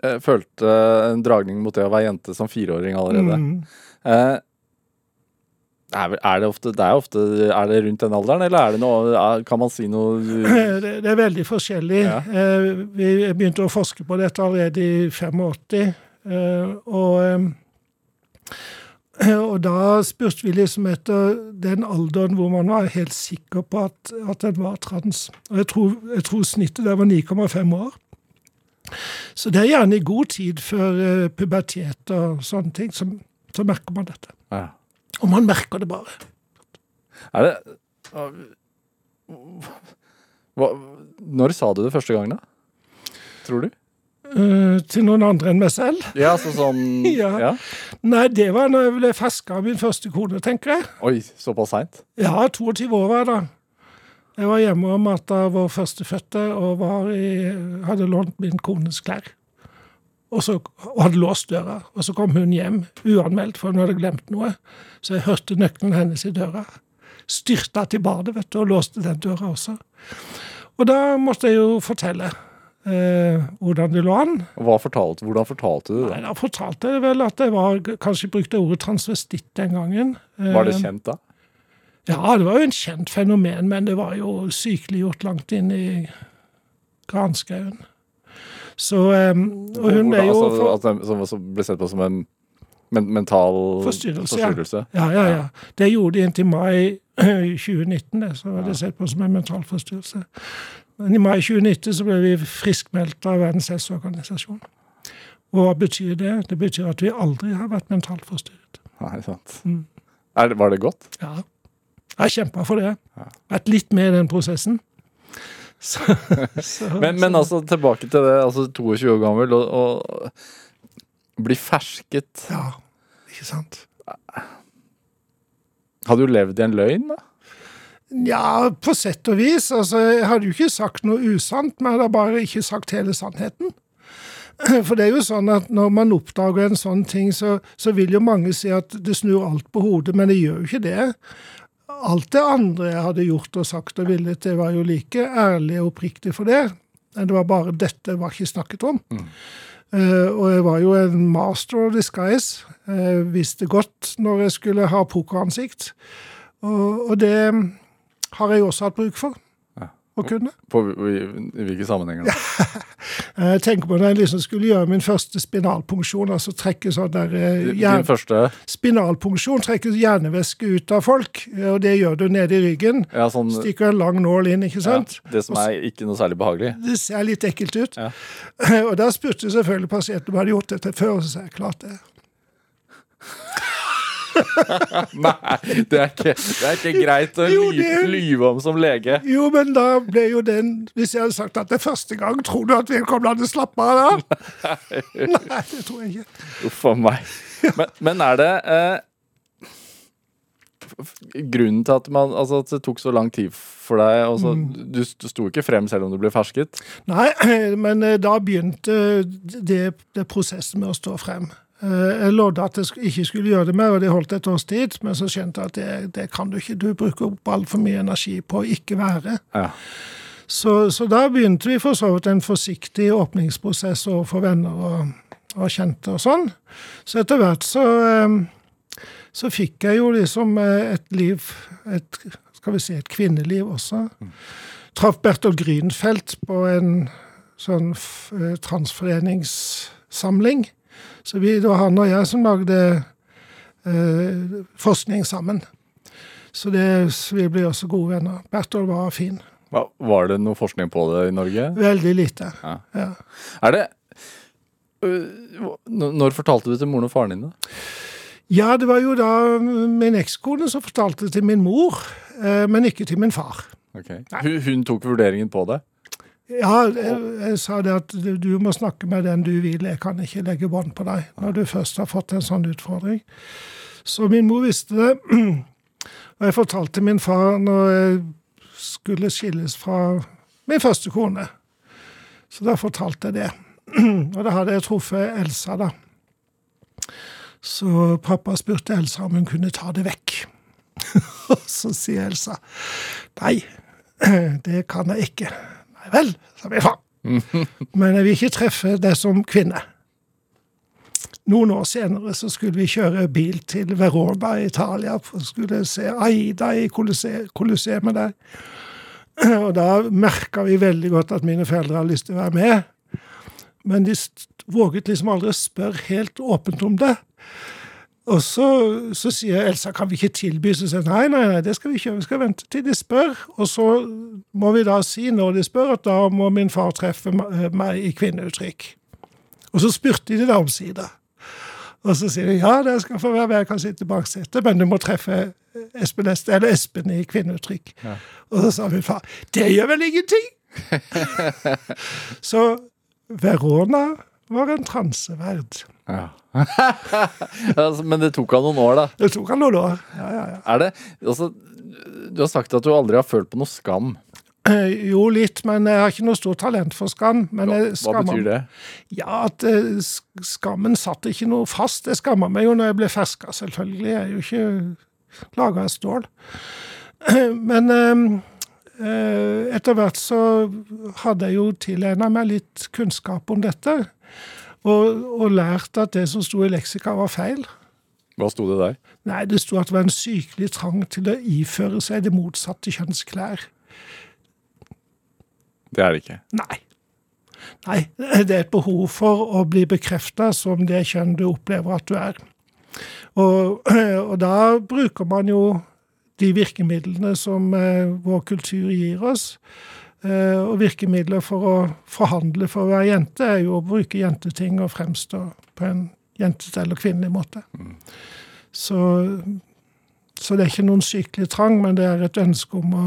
[SPEAKER 2] eh, følte en dragning mot det å være jente som fireåring allerede.
[SPEAKER 3] Mm.
[SPEAKER 2] Eh, er, det ofte, det er ofte Er det rundt den alderen, eller er det noe Kan man si noe
[SPEAKER 3] Det, det er veldig forskjellig.
[SPEAKER 2] Ja.
[SPEAKER 3] Eh, Vi begynte å forske på dette allerede i 85. eh, Og, eh, og da spurte vi liksom etter den alderen hvor man var helt sikker på at, at den var trans. Og jeg tror, jeg tror snittet der var 9,5 år. Så det er gjerne i god tid før pubertet og sånne ting, så, så merker man dette.
[SPEAKER 2] ja.
[SPEAKER 3] Og man merker det bare.
[SPEAKER 2] Er det hva, Når sa du det første gang, da? Tror du?
[SPEAKER 3] Uh, til noen andre enn meg selv.
[SPEAKER 2] Ja, så sånn
[SPEAKER 3] Ja.
[SPEAKER 2] ja.
[SPEAKER 3] Nei, det var når jeg ble ferska av min første kone, tenker jeg.
[SPEAKER 2] Oi, såpass seint?
[SPEAKER 3] Ja, 22 år var jeg da. Jeg var hjemme og mata vår førstefødte og var i, hadde lånt min kones klær. Og, så, og hadde låst døra. Og så kom hun hjem uanmeldt, for hun hadde glemt noe. Så jeg hørte nøkkelen hennes i døra. Styrta til badet vet du, og låste den døra også. Og da måtte jeg jo fortelle eh, hvordan det lå an.
[SPEAKER 2] Fortalte, hvordan fortalte du det?
[SPEAKER 3] Nei, Da fortalte jeg vel at jeg var, kanskje brukte ordet transvestitt den gangen.
[SPEAKER 2] Var det
[SPEAKER 3] Eh,
[SPEAKER 2] kjent da?
[SPEAKER 3] Ja, det var jo en kjent fenomen, men det var jo sykeliggjort langt inn i granskauen. Så eh, Og hun er jo
[SPEAKER 2] altså,
[SPEAKER 3] for,
[SPEAKER 2] den- som, også ble sett på som en men, mental
[SPEAKER 3] Forstyrrelse, ja.
[SPEAKER 2] forstyrrelse?
[SPEAKER 3] Ja, ja, ja. Det gjorde de inntil mai 2019, det, så var det sett på som en mental forstyrrelse. Men i mai 2019 så ble vi friskmeldt av Verdens helseorganisasjon. Og hva betyr det? Det betyr at vi aldri har vært mentalt forstyrret.
[SPEAKER 2] Nei, sant.
[SPEAKER 3] Mm.
[SPEAKER 2] Er, var det godt?
[SPEAKER 3] Ja. Jeg har kjempa for det. Vært litt med i den prosessen. Så, så,
[SPEAKER 2] Men, men altså, tilbake til det, altså 22 år gammel, og, og bli fersket
[SPEAKER 3] Ja, ikke sant.
[SPEAKER 2] Har du levd i en løgn, da?
[SPEAKER 3] Ja, på sett og vis. Altså, jeg hadde jo ikke sagt noe usant, men jeg hadde bare ikke sagt hele sannheten. For det er jo sånn at når man oppdager en sånn ting, så, så vil jo mange si at det snur alt på hodet, men det gjør jo ikke det. Alt det andre jeg hadde gjort og sagt og villet, det var jo like ærlig og oppriktig for det. Det var bare dette var ikke snakket om. Eh, og jeg var jo en master of disguise. Jeg visste godt når jeg skulle ha pokeransikt. Og, og det har jeg også hatt bruk for.
[SPEAKER 2] Ja.
[SPEAKER 3] å kunne.
[SPEAKER 2] På hvilke sammenhenger da?
[SPEAKER 3] Jeg tenker på når jeg liksom skulle gjøre min første spinalpunksjon, altså trekke sånn der eh,
[SPEAKER 2] Din første
[SPEAKER 3] Spinalpunksjon trekker hjernevæske ut av folk, og det gjør du nede i ryggen.
[SPEAKER 2] Ja, sånn
[SPEAKER 3] Stikker en lang nål inn, ikke
[SPEAKER 2] ja,
[SPEAKER 3] sant?
[SPEAKER 2] Det som er ikke noe særlig behagelig.
[SPEAKER 3] Det ser litt ekkelt ut.
[SPEAKER 2] Ja.
[SPEAKER 3] Og da spurte selvfølgelig pasienten om jeg hadde gjort dette før, og så sa jeg klart det.
[SPEAKER 2] Nei, det er ikke, det er ikke greit å
[SPEAKER 3] Jo, det-
[SPEAKER 2] lyve om som lege.
[SPEAKER 3] Jo, men da ble jo den Hvis jeg hadde sagt at det er første gang, tror du at vedkommende hadde slappa av da? Nei, det tror jeg ikke.
[SPEAKER 2] Uff a meg. Men, men er det eh, Grunnen til at, man, altså, at det tok så lang tid for deg altså,
[SPEAKER 3] Mm.
[SPEAKER 2] Du st- sto ikke frem selv om du ble fersket?
[SPEAKER 3] Nei, men eh, da begynte det, det prosessen med å stå frem. Eh, Jeg lovde at jeg ikke skulle gjøre det mer, og det holdt et års tid. Men så skjønte jeg at det, det kan du ikke. Du bruker opp altfor mye energi på å ikke være.
[SPEAKER 2] Ja.
[SPEAKER 3] Så, så da begynte vi for så vidt en forsiktig åpningsprosess overfor venner og, og kjente og sånn. Så etter hvert så, eh, så fikk jeg jo liksom eh, et liv, et, skal vi si, et kvinneliv også. Traff Bertolt Grünfeldt på en sånn transforeningssamling. Så vi, det var han og jeg som lagde eh, forskning sammen. Så det, så vi ble også gode venner. Bertolt var fin.
[SPEAKER 2] Hva- Var det noe forskning på det i Norge?
[SPEAKER 3] Veldig lite.
[SPEAKER 2] Ja.
[SPEAKER 3] Ja.
[SPEAKER 2] Er det øh, Når fortalte du til moren og faren din det?
[SPEAKER 3] Ja, det var jo da min ekskone som fortalte det til min mor, eh, men ikke til min far.
[SPEAKER 2] Ok. Hun, hun tok vurderingen på det?
[SPEAKER 3] Ja, jeg, jeg sa det at du, må snakke med den du vil, jeg kan ikke legge bånd på deg når du først har fått en sånn utfordring. Så min mor visste det, og jeg fortalte min far når jeg skulle skilles fra min første kone. Så da fortalte jeg det. Og da hadde jeg truffet Elsa, da. Så pappa spurte Elsa om hun kunne ta det vekk. Og så sier Elsa nei, det kan jeg ikke. Nei vel, sa min far. Men jeg vil ikke treffe deg som kvinne. Noen år senere så skulle vi kjøre bil til Verona i Italia. for Skulle se Aida i Colosseum Colosseum der. Og da merka vi veldig godt at mine foreldre hadde lyst til å være med. Men de våget liksom aldri å spørre helt åpent om det. Og så, så sier Elsa kan vi ikke tilby, så sier nei, nei, nei, det skal vi ikke vi skal vente til de spør. Og så må vi da si når de spør, at da må min far treffe eh, meg i kvinneuttrykk. Og så spurte de da omsider. Og så sier de ja, det skal få være med, jeg kan sitte bak setet, men du må treffe Espen, eller Espen i kvinneuttrykk. Og så sa min far det gjør vel ingenting! så Verona var en transeverd.
[SPEAKER 2] Ja. altså, men det tok han noen år, da.
[SPEAKER 3] Det tok han noen år. Ja, ja, ja.
[SPEAKER 2] Er det altså, Du har sagt at du aldri har følt på noe skam.
[SPEAKER 3] Eh, Jo, litt, men jeg har ikke noe stort talent for skam. Men
[SPEAKER 2] Hva, betyr det?
[SPEAKER 3] Ja, at eh, skammen satt ikke noe fast. Jeg skamma meg jo når jeg ble ferska, selvfølgelig. Jeg er jo ikke laga av stål. Men eh, etter hvert så hadde jeg jo tilegna meg litt kunnskap om dette. Og, og lært at det som sto i leksika, var feil.
[SPEAKER 2] Hva sto det der?
[SPEAKER 3] Nei, det sto at det var en sykelig trang til å iføre seg det motsatte kjønns klær.
[SPEAKER 2] Det er det ikke.
[SPEAKER 3] Nei. Nei, det er et behov for å bli bekrefta som det kjønn du opplever at du er. Og, og da bruker man jo de virkemidlene som eh, vår kultur gir oss. Eh, og virkemidler for å forhandle for å være jente, er jo å bruke jenteting og fremstå på en jentete eller kvinnelig måte. Så, så det er ikke noen sykelig trang, men det er et ønske om å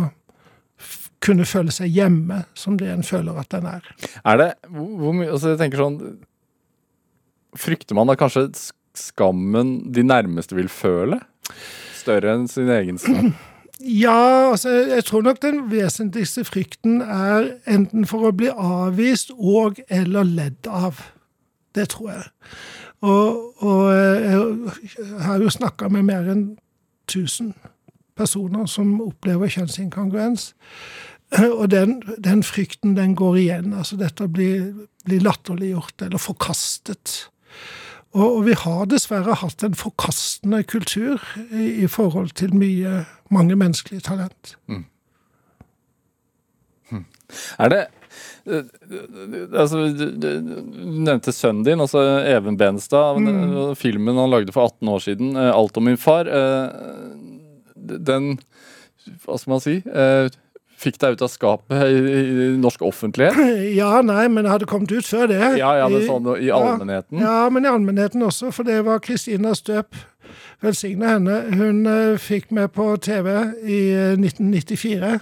[SPEAKER 3] kunne føle seg hjemme som det en føler at den er.
[SPEAKER 2] Er det hvor mye Altså, jeg tenker sånn Frykter man da kanskje skammen de nærmeste vil føle? Større enn sin egen skam?
[SPEAKER 3] Ja, altså, jeg tror nok den vesentligste frykten er enten for å bli avvist og eller ledd av. Det tror jeg. Og, og jeg har jo snakka med mer enn 1000 personer som opplever kjønnsinkongruens. Og den, den frykten, den går igjen. Altså dette blir, blir latterliggjort eller forkastet. Og, vi har dessverre hatt en forkastende kultur i, i forhold til mye, mange menneskelige talent.
[SPEAKER 2] Mm. Er det eh, altså, du, nevnte sønnen din, altså Even Benstad. Mm. Filmen han lagde for 18 år siden, eh, 'Alt om min far', den Hva skal man si? Fikk deg ut av skapet i, i, norsk offentlighet?
[SPEAKER 3] Ja, nei, men jeg hadde kommet ut før det.
[SPEAKER 2] Ja, ja, men sånn i allmennheten?
[SPEAKER 3] Ja, ja, men i allmennheten også, for det var Kristina Støp. Velsigne henne. Hun uh, fikk meg på TV i uh, 1994.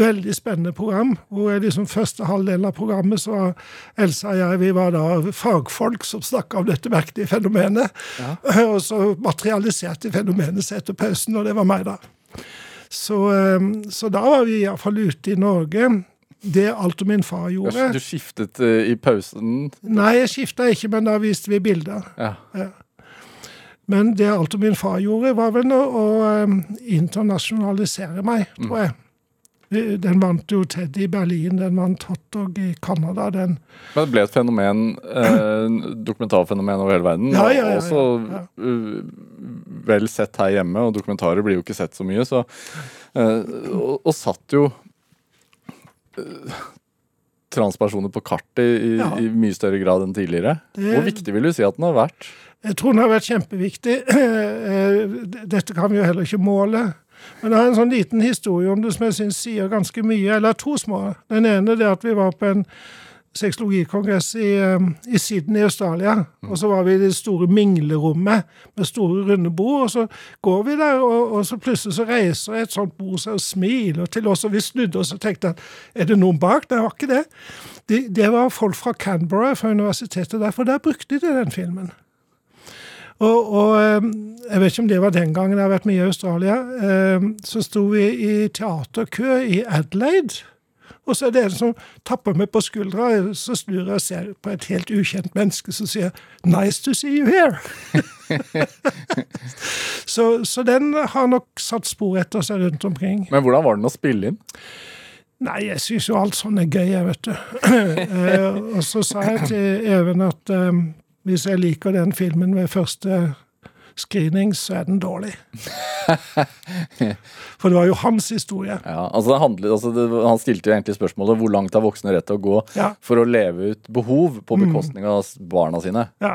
[SPEAKER 3] Veldig spennende program. hvor liksom Første halvdelen av programmet så var Elsa og jeg vi var da fagfolk som snakka om dette merkelige fenomenet. Ja. Og så materialiserte fenomenet seg etter pausen, og det var meg, da. Så, ehm, så da var vi iallfall ute i Norge. Det alt min far gjorde.
[SPEAKER 2] Du skiftet uh, i pausen?
[SPEAKER 3] Nei, jeg skifta ikke, men da viste vi bilder. Ja. Ja. Men det alt min far gjorde, var vel å, å um, internasjonalisere meg, tror mm. Den vant jo Ted i Berlin, den vant hotdog i Canada. Den.
[SPEAKER 2] Men det ble et fenomen, eh, dokumentarfenomen over hele verden.
[SPEAKER 3] Ja, ja, ja,
[SPEAKER 2] også uh, vel sett her hjemme, og dokumentarer blir jo ikke sett så mye. Så, uh, og, og, satt jo uh, transpersoner på kartet i, i, i, mye større grad enn tidligere. Det, Hvor viktig vil du si at den har vært?
[SPEAKER 3] Jeg tror den har vært kjempeviktig. Dette kan vi jo heller ikke måle. Men jeg har en sånn liten historie om det som jeg syns sier ganske mye. Eller to små. Den ene er at vi var på en sexologikongress i, um, i Sydney i Australia. Og så var vi i det store minglerommet med store, runde bord. Og så går vi der, og, og så plutselig så reiser et sånt bord seg og smiler til oss. Og vi snudde oss og tenkte at er det noen bak? Det var ikke det. Det, det var folk fra Canberra, fra universitetet der, for der brukte de den filmen. Og, og, ehm, jeg vet ikke om det var den gangen, jeg har vært mye i Australia. Ehm, så sto vi i teaterkø i Adelaide. Og så er det en som tapper meg på skuldra, så snur jeg og ser på et helt ukjent menneske som sier 'Nice to see you here'. så, så, den har nok satt spor etter seg rundt omkring.
[SPEAKER 2] Men hvordan var den å spille inn?
[SPEAKER 3] Nei, jeg syns jo alt sånn er gøy, jeg, vet du. Eh, og så sa jeg til Even at hvis jeg liker den filmen ved første screening, så er den dårlig. For det var jo hans historie.
[SPEAKER 2] Ja, altså, handlet, altså det, Han stilte jo egentlig spørsmålet hvor langt har voksne rett til å gå ja. for å leve ut behov på mm. bekostning av barna sine. Ja.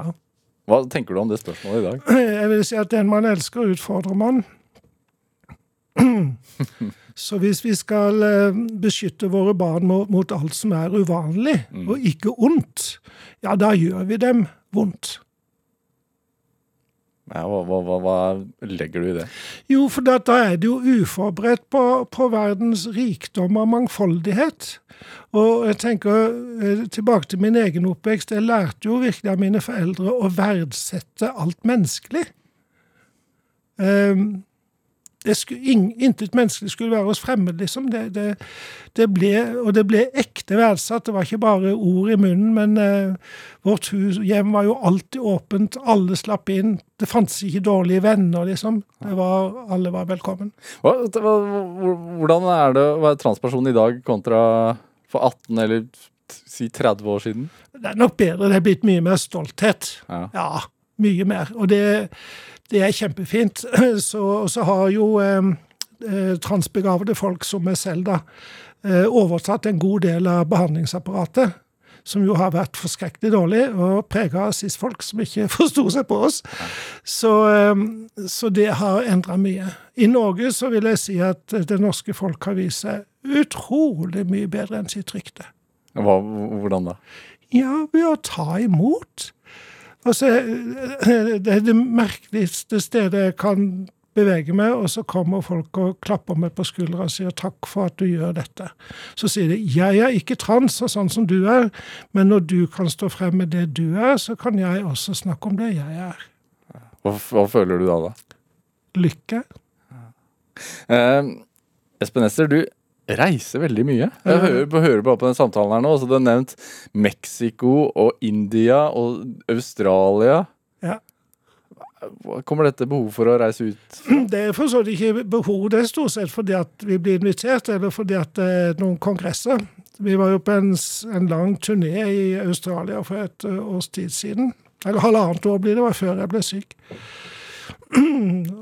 [SPEAKER 2] Hva tenker du om det spørsmålet i dag?
[SPEAKER 3] Jeg vil si at den man elsker, utfordrer man. Så hvis vi skal eh, beskytte våre barn mot alt som er uvanlig, mm. og ikke ondt, ja, da gjør vi dem vondt.
[SPEAKER 2] Ja, hva, hva, hva, legger du i det?
[SPEAKER 3] Jo, for da, da er det jo uforberedt på, på, verdens rikdom og mangfoldighet. Og jeg tenker eh, tilbake til min egen oppvekst. Jeg lærte jo virkelig av mine foreldre å verdsette alt menneskelig. Um, skulle, intet menneskelig skulle være oss fremmed, liksom. Det, det, det, ble, og det ble ekte verdsatt. Det var ikke bare ord i munnen, men eh, vårt hus, hjem var jo alltid åpent. Alle slapp inn. Det fantes ikke dårlige venner, liksom. Var, alle var velkommen.
[SPEAKER 2] Hva, hvordan er det å være transperson i dag kontra for 18 eller si 30 år siden?
[SPEAKER 3] Det er nok bedre. Det er blitt mye mer stolthet. Ja, ja mye mer. Og det det er kjempefint. Så, så har jo eh, transbegavede folk som meg selv da, eh, overtatt en god del av behandlingsapparatet. Som jo har vært forskrekkelig dårlig og prega av cis-folk som ikke forsto seg på oss. Så, eh, så det har endra mye. I Norge så vil jeg si at det norske folk har vist seg utrolig mye bedre enn sitt rykte.
[SPEAKER 2] Hva, hvordan da?
[SPEAKER 3] Ja, ved å ta imot. Altså, det er det merkeligste stedet jeg kan bevege meg, og så kommer folk og klapper meg på skuldra og sier 'takk for at du gjør dette'. Så sier de 'jeg er ikke trans og sånn som du er', men når du kan stå frem med det du er, så kan jeg også snakke om det jeg er.
[SPEAKER 2] Hva, hva føler du da, da?
[SPEAKER 3] Lykke.
[SPEAKER 2] Eh, Espen Ester, du reiser veldig mye. Jeg hører, hører bare på den samtalen her nå. så du har nevnt Mexico og India og Australia. Ja. Kommer dette behovet for å reise ut?
[SPEAKER 3] Det er for så vidt ikke behov. Det er stort sett fordi at vi blir invitert, eller fordi at det er noen kongresser. Vi var jo på en, en lang turné i Australia for et års tid siden. Eller halvannet år blir det, var før jeg ble syk.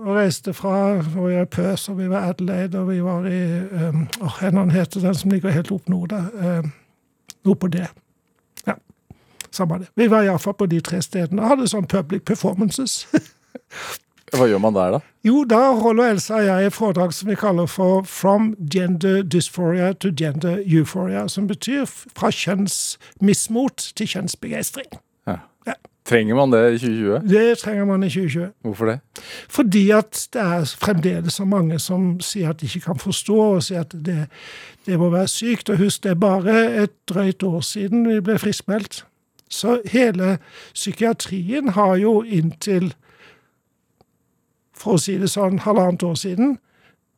[SPEAKER 3] Og reiste fra og i Pøs, og vi var Adelaide, og vi var i um, oh, En heter den som ligger helt opp nord der. Um, noe på det. Ja, samme det. Vi var iallfall på de tre stedene og hadde sånn public performances.
[SPEAKER 2] Hva gjør man der, da?
[SPEAKER 3] Jo, da holder Elsa og jeg et foredrag som vi kaller for From Gender Dysphoria to Gender Euphoria, som betyr fra kjønnsmismot til kjønnsbegeistring.
[SPEAKER 2] Trenger man det i 2020?
[SPEAKER 3] Det trenger man i 2020.
[SPEAKER 2] Hvorfor det?
[SPEAKER 3] Fordi at det er fremdeles så mange som sier at de ikke kan forstå, og sier at det, det må være sykt. Og husk, det er bare et drøyt år siden vi ble friskmeldt. Så hele psykiatrien har jo inntil, for å si det sånn, halvannet år siden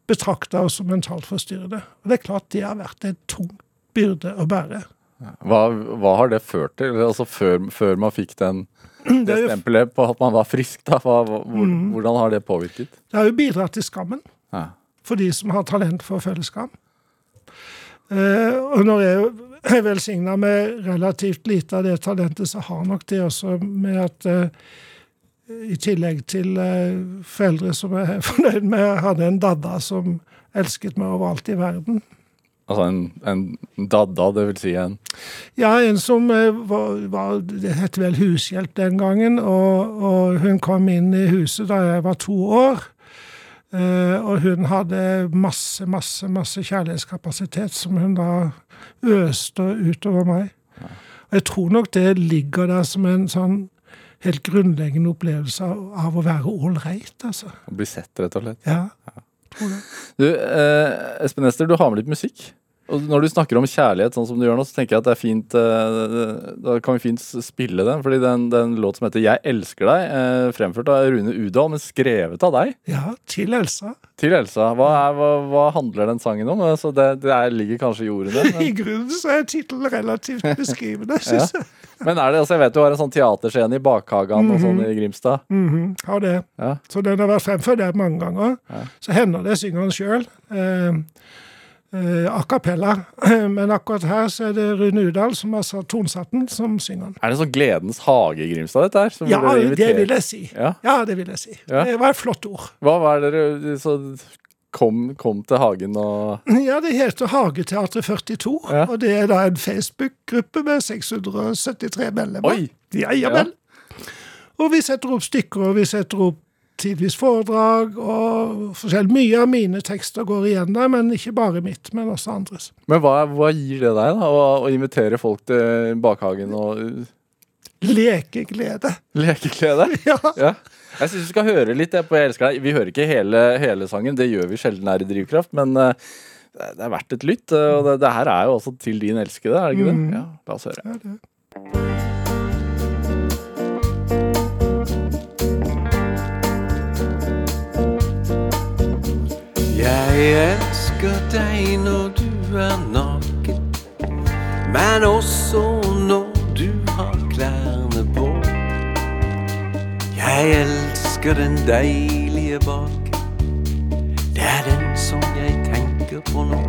[SPEAKER 3] betrakta oss som mentalt forstyrrede. Og det er klart det har vært en tung byrde å bære.
[SPEAKER 2] Hva, hva har det ført til? Altså før, før man fikk den, det stempelet på at man var frisk, da. Hvor, hvordan har det påvirket?
[SPEAKER 3] det har jo bidratt til skammen.
[SPEAKER 2] Ja.
[SPEAKER 3] for de som har talent for å føle skam. Eh, og når jeg er velsigna med relativt lite av det talentet, så har nok det også med at eh, i tillegg til eh, foreldre som er fornøyd med, jeg hadde en dadda som elsket meg overalt i verden.
[SPEAKER 2] Altså en, en dadda, det vil si en
[SPEAKER 3] Ja, en som eh, var, var Det het vel hushjelp den gangen, og, og hun kom inn i huset da jeg var to år. Eh, og hun hadde masse, masse, masse kjærlighetskapasitet som hun da øste utover meg. Og jeg tror nok det ligger der som en sånn helt grunnleggende opplevelse av, av å være ålreit, altså.
[SPEAKER 2] å bli sett, rett og slett.
[SPEAKER 3] Ja. Tror
[SPEAKER 2] Du, eh, Espen Ester, du har med litt musikk. Og når du snakker om kjærlighet sånn som du gjør nå, så tenker jeg at det er fint eh, Da kan vi fint spille den. Fordi det er en, det er en låt som heter 'Jeg elsker deg', eh, fremført av Rune Udal, men skrevet av deg
[SPEAKER 3] Ja, til Elsa.
[SPEAKER 2] til Elsa. Hva, er, hva, hva handler den sangen om? Altså, det, det er, ligger kanskje i ordene.
[SPEAKER 3] I grunnen så er tittelen relativt beskrivende, syns jeg.
[SPEAKER 2] Men er det, altså, jeg vet du har en sånn teaterscene i Bakhagen og sånn i Grimstad.
[SPEAKER 3] Mhm, har det.
[SPEAKER 2] Ja.
[SPEAKER 3] Så den har vært fremført der mange ganger. Så hender det synger den sjøl. Eh, eh, a cappella. Men akkurat her så er det Rune Udal som har satt tonsatt den, som synger den.
[SPEAKER 2] Er det sånn Gledens hage i Grimstad, dette her?
[SPEAKER 3] Ja, det vil jeg si.
[SPEAKER 2] Ja.
[SPEAKER 3] Ja, det vil jeg si.
[SPEAKER 2] Ja.
[SPEAKER 3] Det var et flott ord.
[SPEAKER 2] Hva var det dere så kom, kom til Hagen og
[SPEAKER 3] Ja, det heter Hageteatret 42,
[SPEAKER 2] Ja.
[SPEAKER 3] og det er da en Facebook-gruppe med 673 medlemmer.
[SPEAKER 2] Oi!
[SPEAKER 3] Ja, ja vel. Og vi setter opp stykker, og vi setter opp tidvis foredrag, og forskjellig. Mye av mine tekster går igjen der, men ikke bare mitt, men også andres.
[SPEAKER 2] Men hva, hva gir det deg, da? Å, å invitere folk til bakhagen og
[SPEAKER 3] Lekeglede.
[SPEAKER 2] Lekeglede.
[SPEAKER 3] Ja.
[SPEAKER 2] Ja. Jeg syns vi skal høre litt jeg, på Jeg elsker deg. Vi hører ikke hele, hele sangen, det gjør vi sjelden her i Drivkraft, men uh, det det er verdt et lytt. uh, Og det, det her er jo også til din elskede, er det ikke det? Ja, la oss høre.
[SPEAKER 3] Ja.
[SPEAKER 4] Jeg elsker deg når du er naken, men også Jeg elsker den deilige baken, det er den som jeg tenker på nå.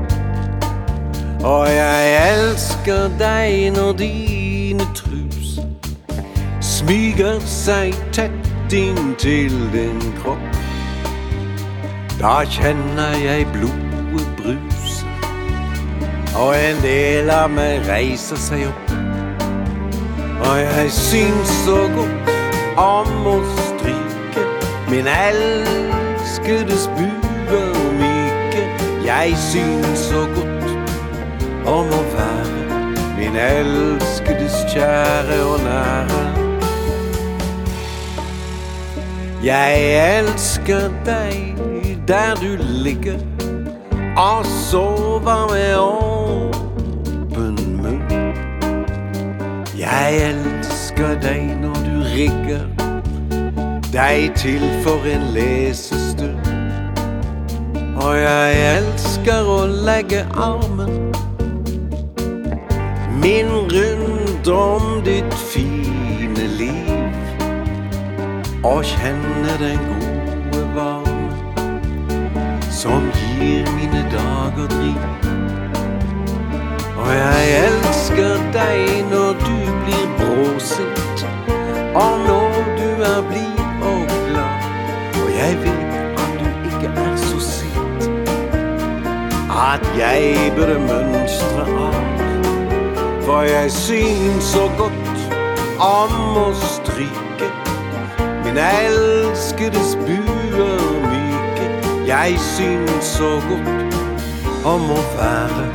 [SPEAKER 4] Og jeg elsker deg når dine trus smyger seg tett inntil din kropp. Da kjenner jeg blodet bruse, og en del av meg reiser seg opp. Og jeg syns så godt om å stryke min elskedes buer myke. Jeg syns så godt om å være min elskedes kjære og nære. Jeg elsker deg der du ligger og sover med åpen munn. Jeg elsker deg du rigger deg til for en lesestund. Og jeg elsker å legge armen min rundt om ditt fine liv og kjenne den gode varme som gir mine dager driv. Og jeg elsker deg når du blir bråsint, om når du er blid og glad. Og jeg vet at du ikke er så sint at jeg bør mønstre av. For jeg syns så godt om å stryke min elskedes buer myke. Jeg syns så godt om å være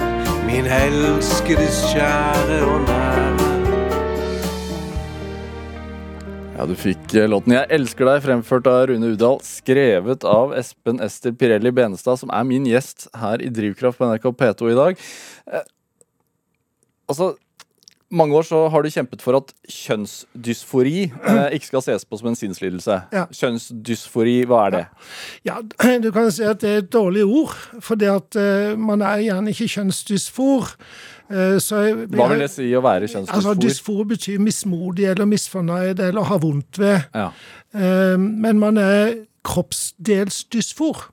[SPEAKER 4] min elskedes kjære og nære.
[SPEAKER 2] Ja, Du fikk eh, låten 'Jeg elsker deg', fremført av Rune Udal, skrevet av Espen Ester Pirelli Benestad, som er min gjest her i Drivkraft på NRK P2 i dag. Eh, altså, mange år så har du kjempet for at kjønnsdysfori eh, ikke skal ses på som en sinnslidelse.
[SPEAKER 3] Ja.
[SPEAKER 2] Kjønnsdysfori, hva er det?
[SPEAKER 3] Ja, du kan si at det er et dårlig ord, for det at eh, man er gjerne ikke kjønnsdysfor. Eh, så
[SPEAKER 2] Hva vil det si å være
[SPEAKER 3] Altså,
[SPEAKER 2] kjønnsdysfor?
[SPEAKER 3] Dysfor betyr mismodig eller misfornøyd eller ha vondt ved.
[SPEAKER 2] Ja.
[SPEAKER 3] Eh, Men man er kroppsdelsdysfor.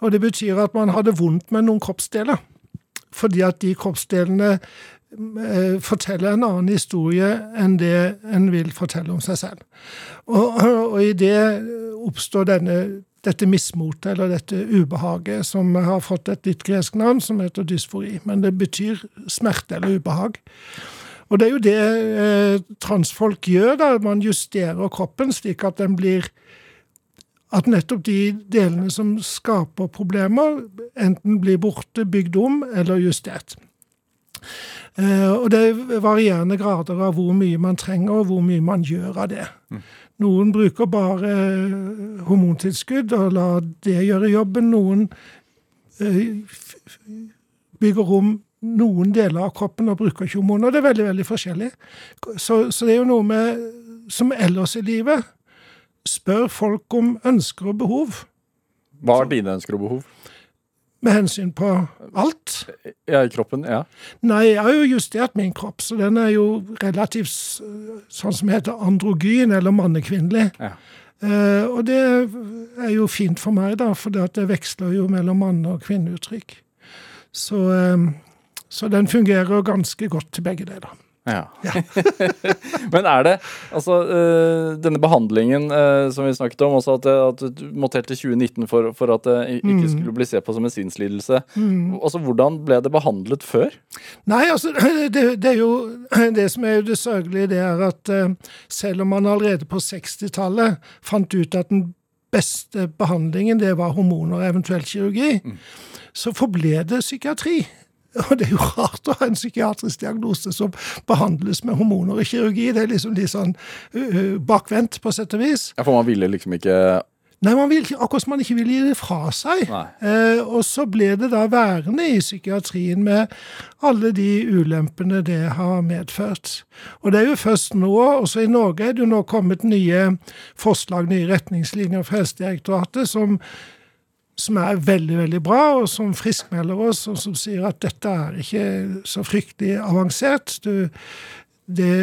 [SPEAKER 3] Og det betyr at man hadde vondt med noen kroppsdeler. Fordi at de kroppsdelene eh, forteller en annen historie enn det en vil fortelle om seg selv. Og, og i det oppstår denne, dette mismotet, eller dette ubehaget, som har fått et litt gresk navn, som heter dysfori. Men det betyr smerte eller ubehag. Og det er jo det eh, transfolk gjør, da. Man justerer kroppen slik at den blir At nettopp de delene som skaper problemer, enten blir borte, bygd om eller justert. Eh, og det er varierende grader av hvor mye man trenger, og hvor mye man gjør av det. Noen bruker bare eh, hormontilskudd og lar det gjøre jobben. Noen eh, bygger om noen deler av kroppen og bruker ikke hormoner. Det er veldig veldig forskjellig. Så, så det er jo noe med, som ellers i livet, spør folk om ønsker og behov.
[SPEAKER 2] Hva er dine ønsker og behov?
[SPEAKER 3] Med hensyn på alt.
[SPEAKER 2] Ja, i kroppen? Ja.
[SPEAKER 3] Nei, jeg har jo justert min kropp, så den er jo relativt sånn som heter androgyn, eller mannekvinnelig.
[SPEAKER 2] Ja.
[SPEAKER 3] Eh, og det er jo fint for meg, da, for det, veksler jo mellom manne- og kvinneuttrykk. Så, eh, så den fungerer ganske godt til begge deler.
[SPEAKER 2] Ja. Men er det altså øh, denne behandlingen øh, som vi snakket om, også at, at du måtte helt til 2019 for, for at det ikke skulle bli sett på som en sinnslidelse. Altså, Hvordan ble det behandlet før?
[SPEAKER 3] Nei, altså, det, det er jo det som er jo det sørgelige, det er at eh, selv om man allerede på 60-tallet fant ut at den beste behandlingen, det var hormoner og eventuelt kirurgi, så forble det psykiatri. Og det er jo rart å ha en psykiatrisk diagnose som behandles med hormoner og kirurgi. Det er liksom litt sånn uh, bakvendt, på sett og vis.
[SPEAKER 2] Ja, For man ville liksom ikke
[SPEAKER 3] Nei, man vil, akkurat som man ikke vil gi det fra seg. Eh, og så ble det da værende i psykiatrien med alle de ulempene det har medført. Og det er jo først nå, også i Norge, er det jo nå kommet nye forslag, nye retningslinjer fra Helsedirektoratet som, som er veldig, veldig bra, og som friskmelder oss, og som sier at dette er ikke så fryktelig avansert. Du, det,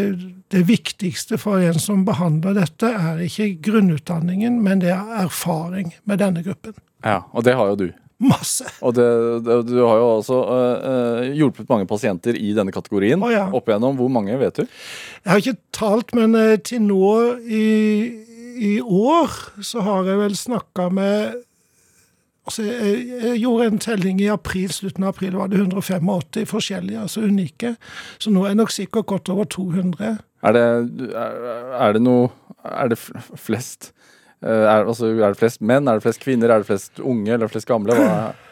[SPEAKER 3] det viktigste for en som behandler dette, er ikke grunnutdanningen, men det er erfaring med denne gruppen.
[SPEAKER 2] Ja, Og det har jo du.
[SPEAKER 3] Masse.
[SPEAKER 2] Og det, det, du har jo også øh, hjulpet mange pasienter i denne kategorien.
[SPEAKER 3] Oh, ja.
[SPEAKER 2] Opp igjennom. Hvor mange, vet du?
[SPEAKER 3] Jeg har ikke talt, men eh, til nå i, i år så har jeg vel snakka med altså jeg, jeg gjorde en telling i april, slutten av april var det 185 forskjellige, altså unike. Så nå er det nok sikkert godt over 200.
[SPEAKER 2] Er det, er, er det noe Er det flest er, altså, er det flest menn? Er det flest kvinner? Er det flest unge? Eller flest gamle?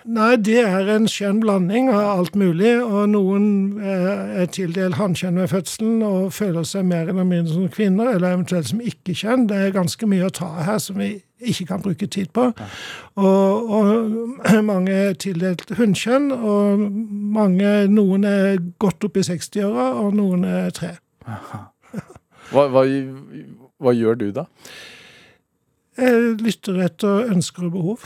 [SPEAKER 3] Nei, det er en skjønn blanding av alt mulig. Og noen eh, er tildelt hannkjønn ved fødselen og føler seg mer eller mindre som kvinner, eller eventuelt som ikke-kjønn. Det er ganske mye å ta her som vi ikke kan bruke tid på. Og, og mange er tildelt hunnkjønn, og mange, noen er godt opp i 60-åra, og noen er tre.
[SPEAKER 2] hva, hva, hva gjør du da?
[SPEAKER 3] Jeg lytter etter ønsker og behov.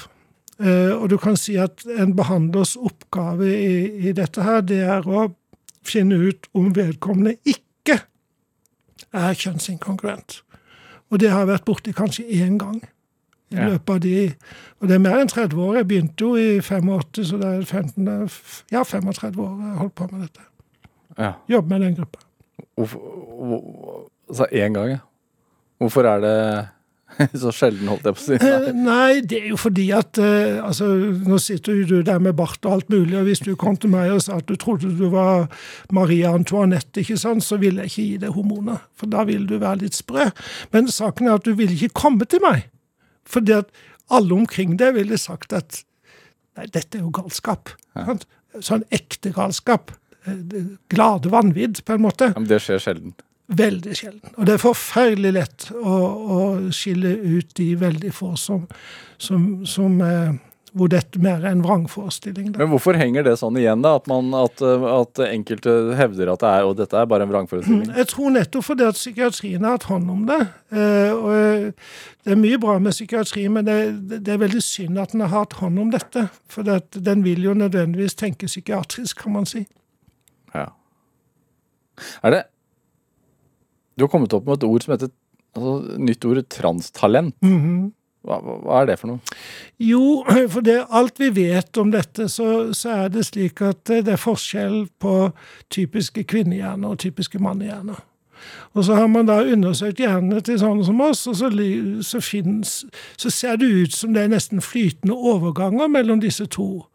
[SPEAKER 3] Eh, og du kan si at en behandlers oppgave i, i dette her, det er å finne ut om vedkommende ikke er kjønnsinkongruent. Og det har jeg vært borti kanskje én gang. I
[SPEAKER 2] Ja.
[SPEAKER 3] løpet av de Og det er mer enn 30 år. Jeg begynte jo i 85, så det er 15, det er f- ja, 35 år jeg har holdt på med dette.
[SPEAKER 2] Ja.
[SPEAKER 3] Jobber med den gruppa.
[SPEAKER 2] Hvorfor, hvor- altså én gang, ja. Hvorfor er det Så sjelden, holdt jeg på å si.
[SPEAKER 3] Nei. Nei, det er jo fordi at eh, altså, Nå sitter jo du der med bart og alt mulig, og hvis du kom til meg og sa at du trodde du var Marie Antoinette, ikke sant, så ville jeg ikke gi deg hormoner, for da ville du være litt sprø. Men saken er at du ville ikke komme til meg, fordi at alle omkring deg ville sagt at nei, dette er jo galskap. Sånn ekte galskap. Eh, Glade vanvidd, på en måte.
[SPEAKER 2] Ja, Men det skjer sjelden.
[SPEAKER 3] Veldig sjelden. Og det er forferdelig lett å, å skille ut de veldig få som, som, som eh, hvor dette mer er en vrangforestilling. Da.
[SPEAKER 2] Men hvorfor henger det sånn igjen, da? At, man, at, uh, at enkelte hevder at det er Og dette er bare en vrangforestilling?
[SPEAKER 3] Jeg tror nettopp fordi at psykiatrien har hatt hånd om det. Eh, og eh, Det er mye bra med psykiatri, men det, det er veldig synd at den har hatt hånd om dette. For det, at den vil jo nødvendigvis tenke psykiatrisk, kan man si.
[SPEAKER 2] Ja. Er det Du har kommet opp med et ord som heter altså, Nytt ord transtalent. hva, hva hva er det for noe?
[SPEAKER 3] Jo, for det, alt vi vet om dette, så, så er det slik at eh, det er forskjell på typiske kvinnehjerner og typiske mannehjerner. Og så har man da undersøkt hjernene til sånne som oss, og så, så, finnes, så ser det ut som det er nesten flytende overganger mellom disse to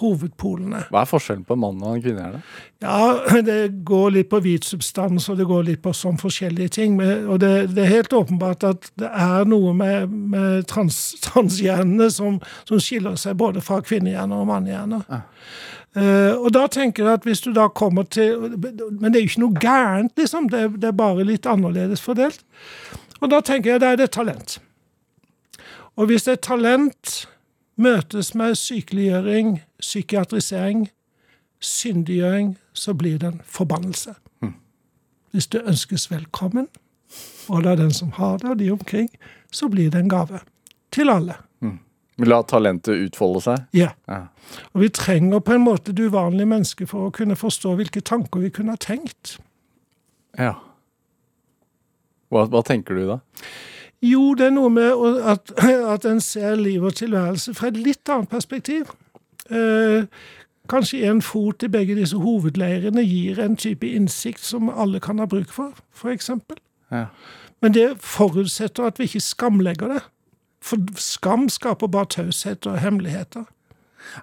[SPEAKER 3] hovedpolene.
[SPEAKER 2] Hva er forskjellen på en mann og en kvinnehjerne?
[SPEAKER 3] Ja, det går litt på hvit substans, og det går litt på sånn forskjellige ting. Men, og det, det er helt åpenbart at det er noe med, med trans, transhjernene som, som skiller seg både fra kvinnehjerner og mannehjerner. Eh, og da tenker jeg at hvis du da kommer til Men det er jo ikke noe gærent, liksom. Det, er- det er bare litt annerledes fordelt. Og da tenker jeg da er det talent. Og hvis det er talent møtes med sykeliggjøring, psykiatrisering, syndiggjøring, så blir det en forbannelse. Hvis det ønskes velkommen, og det er den som har det, og de omkring, så blir det en gave. Til alle.
[SPEAKER 2] La talentet utfolde seg?
[SPEAKER 3] Ja.
[SPEAKER 2] Ja.
[SPEAKER 3] Og vi trenger på en måte det uvanlige mennesket for å kunne forstå hvilke tanker vi kunne ha tenkt.
[SPEAKER 2] ja. Hva, hva tenker du da?
[SPEAKER 3] Jo, det er noe med at, at en ser liv og tilværelse fra et litt annet perspektiv. Eh, kanskje en fot i begge disse hovedleirene gir en type innsikt som alle kan ha bruk for, f.eks.
[SPEAKER 2] Ja.
[SPEAKER 3] Men det forutsetter at vi ikke skamlegger det. For skam skaper bare taushet og hemmeligheter.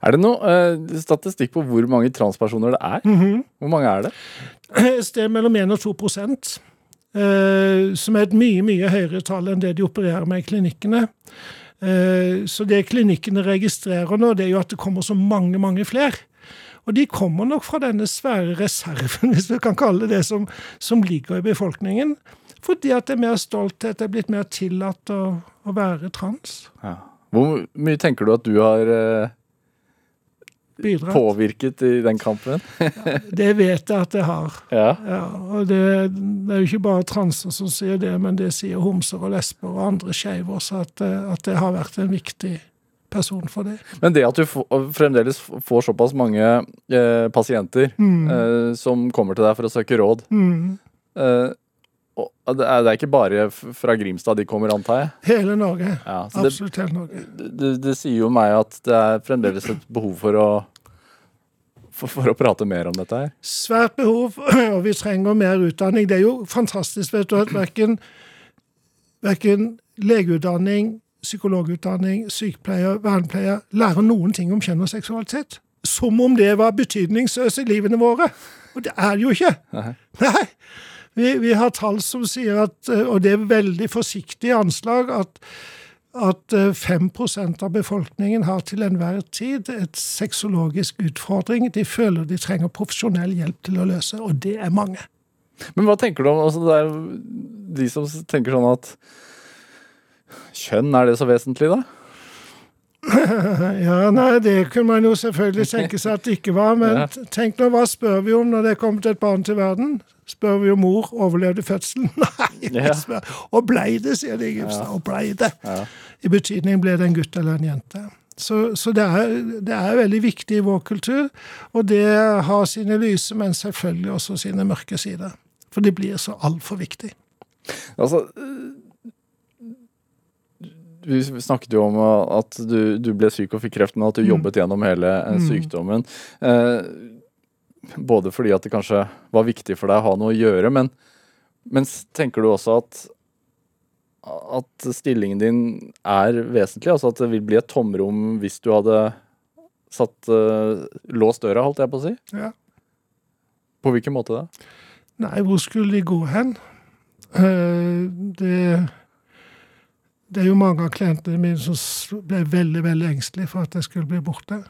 [SPEAKER 2] Er det noe eh, statistikk på hvor mange transpersoner det er? Hvor mange er det?
[SPEAKER 3] Et sted mellom 1 og 2 prosent. eh, som er et mye mye høyere tall enn det de opererer med i klinikkene. Eh, så det klinikkene registrerer nå, det er jo at det kommer så mange, mange flere. Og de kommer nok fra denne svære reserven, hvis vi kan kalle det det, som, som ligger i befolkningen. Fordi at det er mer stolthet, det er blitt mer tillatt å, å være trans.
[SPEAKER 2] Ja. Hvor mye tenker du at du har eh,
[SPEAKER 3] Bidratt.
[SPEAKER 2] påvirket i den kampen?
[SPEAKER 3] Det vet jeg at jeg har.
[SPEAKER 2] Ja.
[SPEAKER 3] Ja, og det, det er jo ikke bare transer som sier det, men det sier homser og lesber og andre skeive også, at, eh, at det har vært en viktig person for det.
[SPEAKER 2] Men det at du fremdeles får såpass mange eh, pasienter eh, som kommer til deg for å søke råd eh, og det, er, ikke bare fra Grimstad de kommer, antar jeg?
[SPEAKER 3] Hele Norge.
[SPEAKER 2] Ja, Absolutt det,
[SPEAKER 3] hele Norge.
[SPEAKER 2] det, det sier jo meg at det er fremdeles et behov for å for, for å prate mer om dette her.
[SPEAKER 3] Svært behov, og vi trenger mer utdanning. Det er jo fantastisk vet du, at verken, verken legeutdanning, psykologutdanning, sykepleier, vernepleier lærer noen ting om kjønn og seksualitet. Som om det var betydningsløst i livene våre. Og det er det jo ikke. Nei. Vi, vi har tall som sier at, eh, og det er veldig forsiktige anslag, at, at eh, 5 av befolkningen har til enhver tid et sexologisk utfordring de føler de trenger profesjonell hjelp til å løse, og det er mange.
[SPEAKER 2] Men hva tenker du om altså det er de som tenker sånn at Kjønn, er det så vesentlig, da?
[SPEAKER 3] Ja, nei, det kunne man jo selvfølgelig tenke seg at det ikke var, men tenk nå, hva spør vi om når det er kommet et barn til verden? Spør vi om mor overlevde fødselen? Nei,
[SPEAKER 2] Ja.
[SPEAKER 3] spør. Og blei det, sier de i Grimstad. Og blei det.
[SPEAKER 2] Ja.
[SPEAKER 3] I betydning ble det en gutt eller en jente. Så, så det, er, det er veldig viktig i vår kultur, og det har sine lyse, men selvfølgelig også sine mørke sider. For det blir så altfor viktig.
[SPEAKER 2] Altså Vi snakket jo om at du, du ble syk og fikk kreften, og at du jobbet gjennom hele eh, sykdommen. Eh, både fordi at det kanskje var viktig for deg å ha noe å gjøre, men, men tenker du også at at stillingen din er vesentlig? Altså at det vil bli et tomrom hvis du hadde satt uh, låst døra, holdt jeg på å si?
[SPEAKER 3] Ja.
[SPEAKER 2] På hvilken måte da?
[SPEAKER 3] Nei, hvor skulle de gå hen? Uh, det det er jo mange av klientene mine som ble veldig veldig engstelige for at jeg skulle bli borte.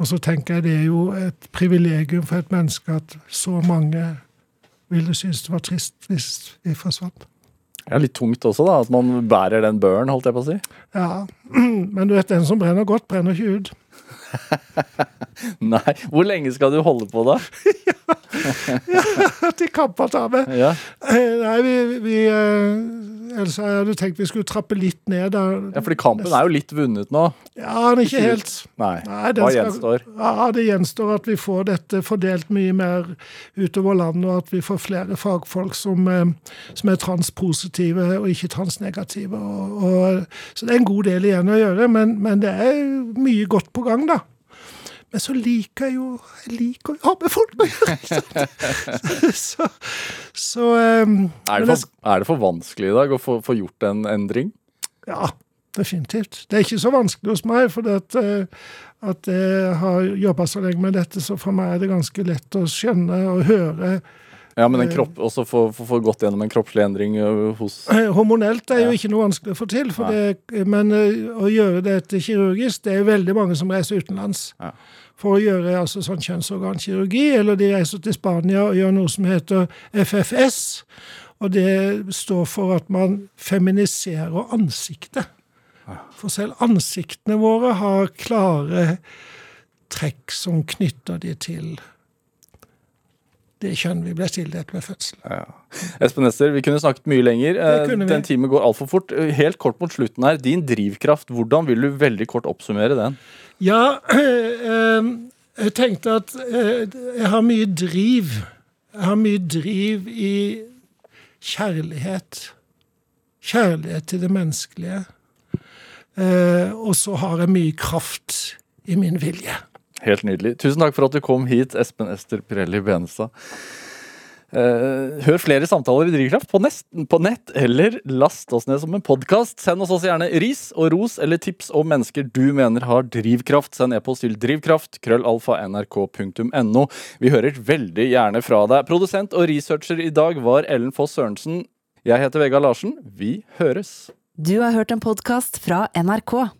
[SPEAKER 3] Og så tenker jeg det er jo et privilegium for et menneske at så mange ville synes det var trist hvis vi forsvant.
[SPEAKER 2] Er litt tungt også, da, at man bærer den børen, holdt jeg på å si.
[SPEAKER 3] Ja, men du vet, den som brenner godt, brenner ikke ut.
[SPEAKER 2] Nei, Hvor lenge skal du holde på da?
[SPEAKER 3] ja, til kampa tar vi.
[SPEAKER 2] Ja.
[SPEAKER 3] Eh, Nei, vi, vi eh, Ellers jeg hadde tenkt vi skulle trappe litt ned. Da.
[SPEAKER 2] ja, fordi kampen er jo litt vunnet nå.
[SPEAKER 3] Ja, men ikke helt.
[SPEAKER 2] Nei,
[SPEAKER 3] Nei,
[SPEAKER 2] hva
[SPEAKER 3] skal-
[SPEAKER 2] gjenstår?
[SPEAKER 3] Ja, Det gjenstår at vi får dette fordelt mye mer utover landet, og at vi får flere fagfolk som, eh, som er transpositive og ikke transnegative. Og, og, så det er en god del igjen å gjøre, men, men det er mye godt på gang, da. Men så liker jeg jo Jeg liker å ha med folk å gjøre. Så, så um,
[SPEAKER 2] Er det, for, er det for vanskelig i dag å få, få gjort en endring?
[SPEAKER 3] Ja, definitivt. Det er ikke så vanskelig hos meg, for at, eh, at jeg har jobba så lenge med dette, så for meg er det ganske lett å skjønne og høre.
[SPEAKER 2] Ja, men en kropp, også få, få, gått gjennom en kroppslig endring hos
[SPEAKER 3] Eh, Hormonelt er jo ikke noe vanskelig å få til, for det, men eh, å gjøre dette kirurgisk Det er jo veldig mange som reiser utenlands
[SPEAKER 2] Ja.
[SPEAKER 3] for å gjøre altså, sånn kjønnsorgankirurgi, eller de reiser til Spania og gjør noe som heter FFS. Og det står for at man feminiserer ansiktet. For selv ansiktene våre har klare trekk som knytter de til det kjønn vi ble tildelt ved fødsel.
[SPEAKER 2] Espen Ester, vi kunne snakket mye lenger. Eh. Den timen går altfor fort. Eh, Helt kort mot slutten her. Din drivkraft, hvordan vil du veldig kort oppsummere den?
[SPEAKER 3] Ja, eh, jeg tenkte at eh, jeg har mye driv. Jeg har mye driv i kjærlighet. Kjærlighet til det menneskelige. Og så har jeg mye kraft i min vilje.
[SPEAKER 2] Helt nydelig. Tusen takk for at du kom hit, Espen Ester Pirelli Benestad. Eh, hør flere samtaler i Drivkraft på, på nett, eller last oss ned som en podkast. Send oss også gjerne ris og ros eller tips om mennesker du mener har drivkraft. Send e-post til drivkraft, krøllalfa, nrk.no. Vi hører veldig gjerne fra deg. Produsent og researcher i dag var Ellen Foss Sørensen. Jeg heter Vegard Larsen. Vi høres.
[SPEAKER 5] Du har hørt en podkast fra NRK.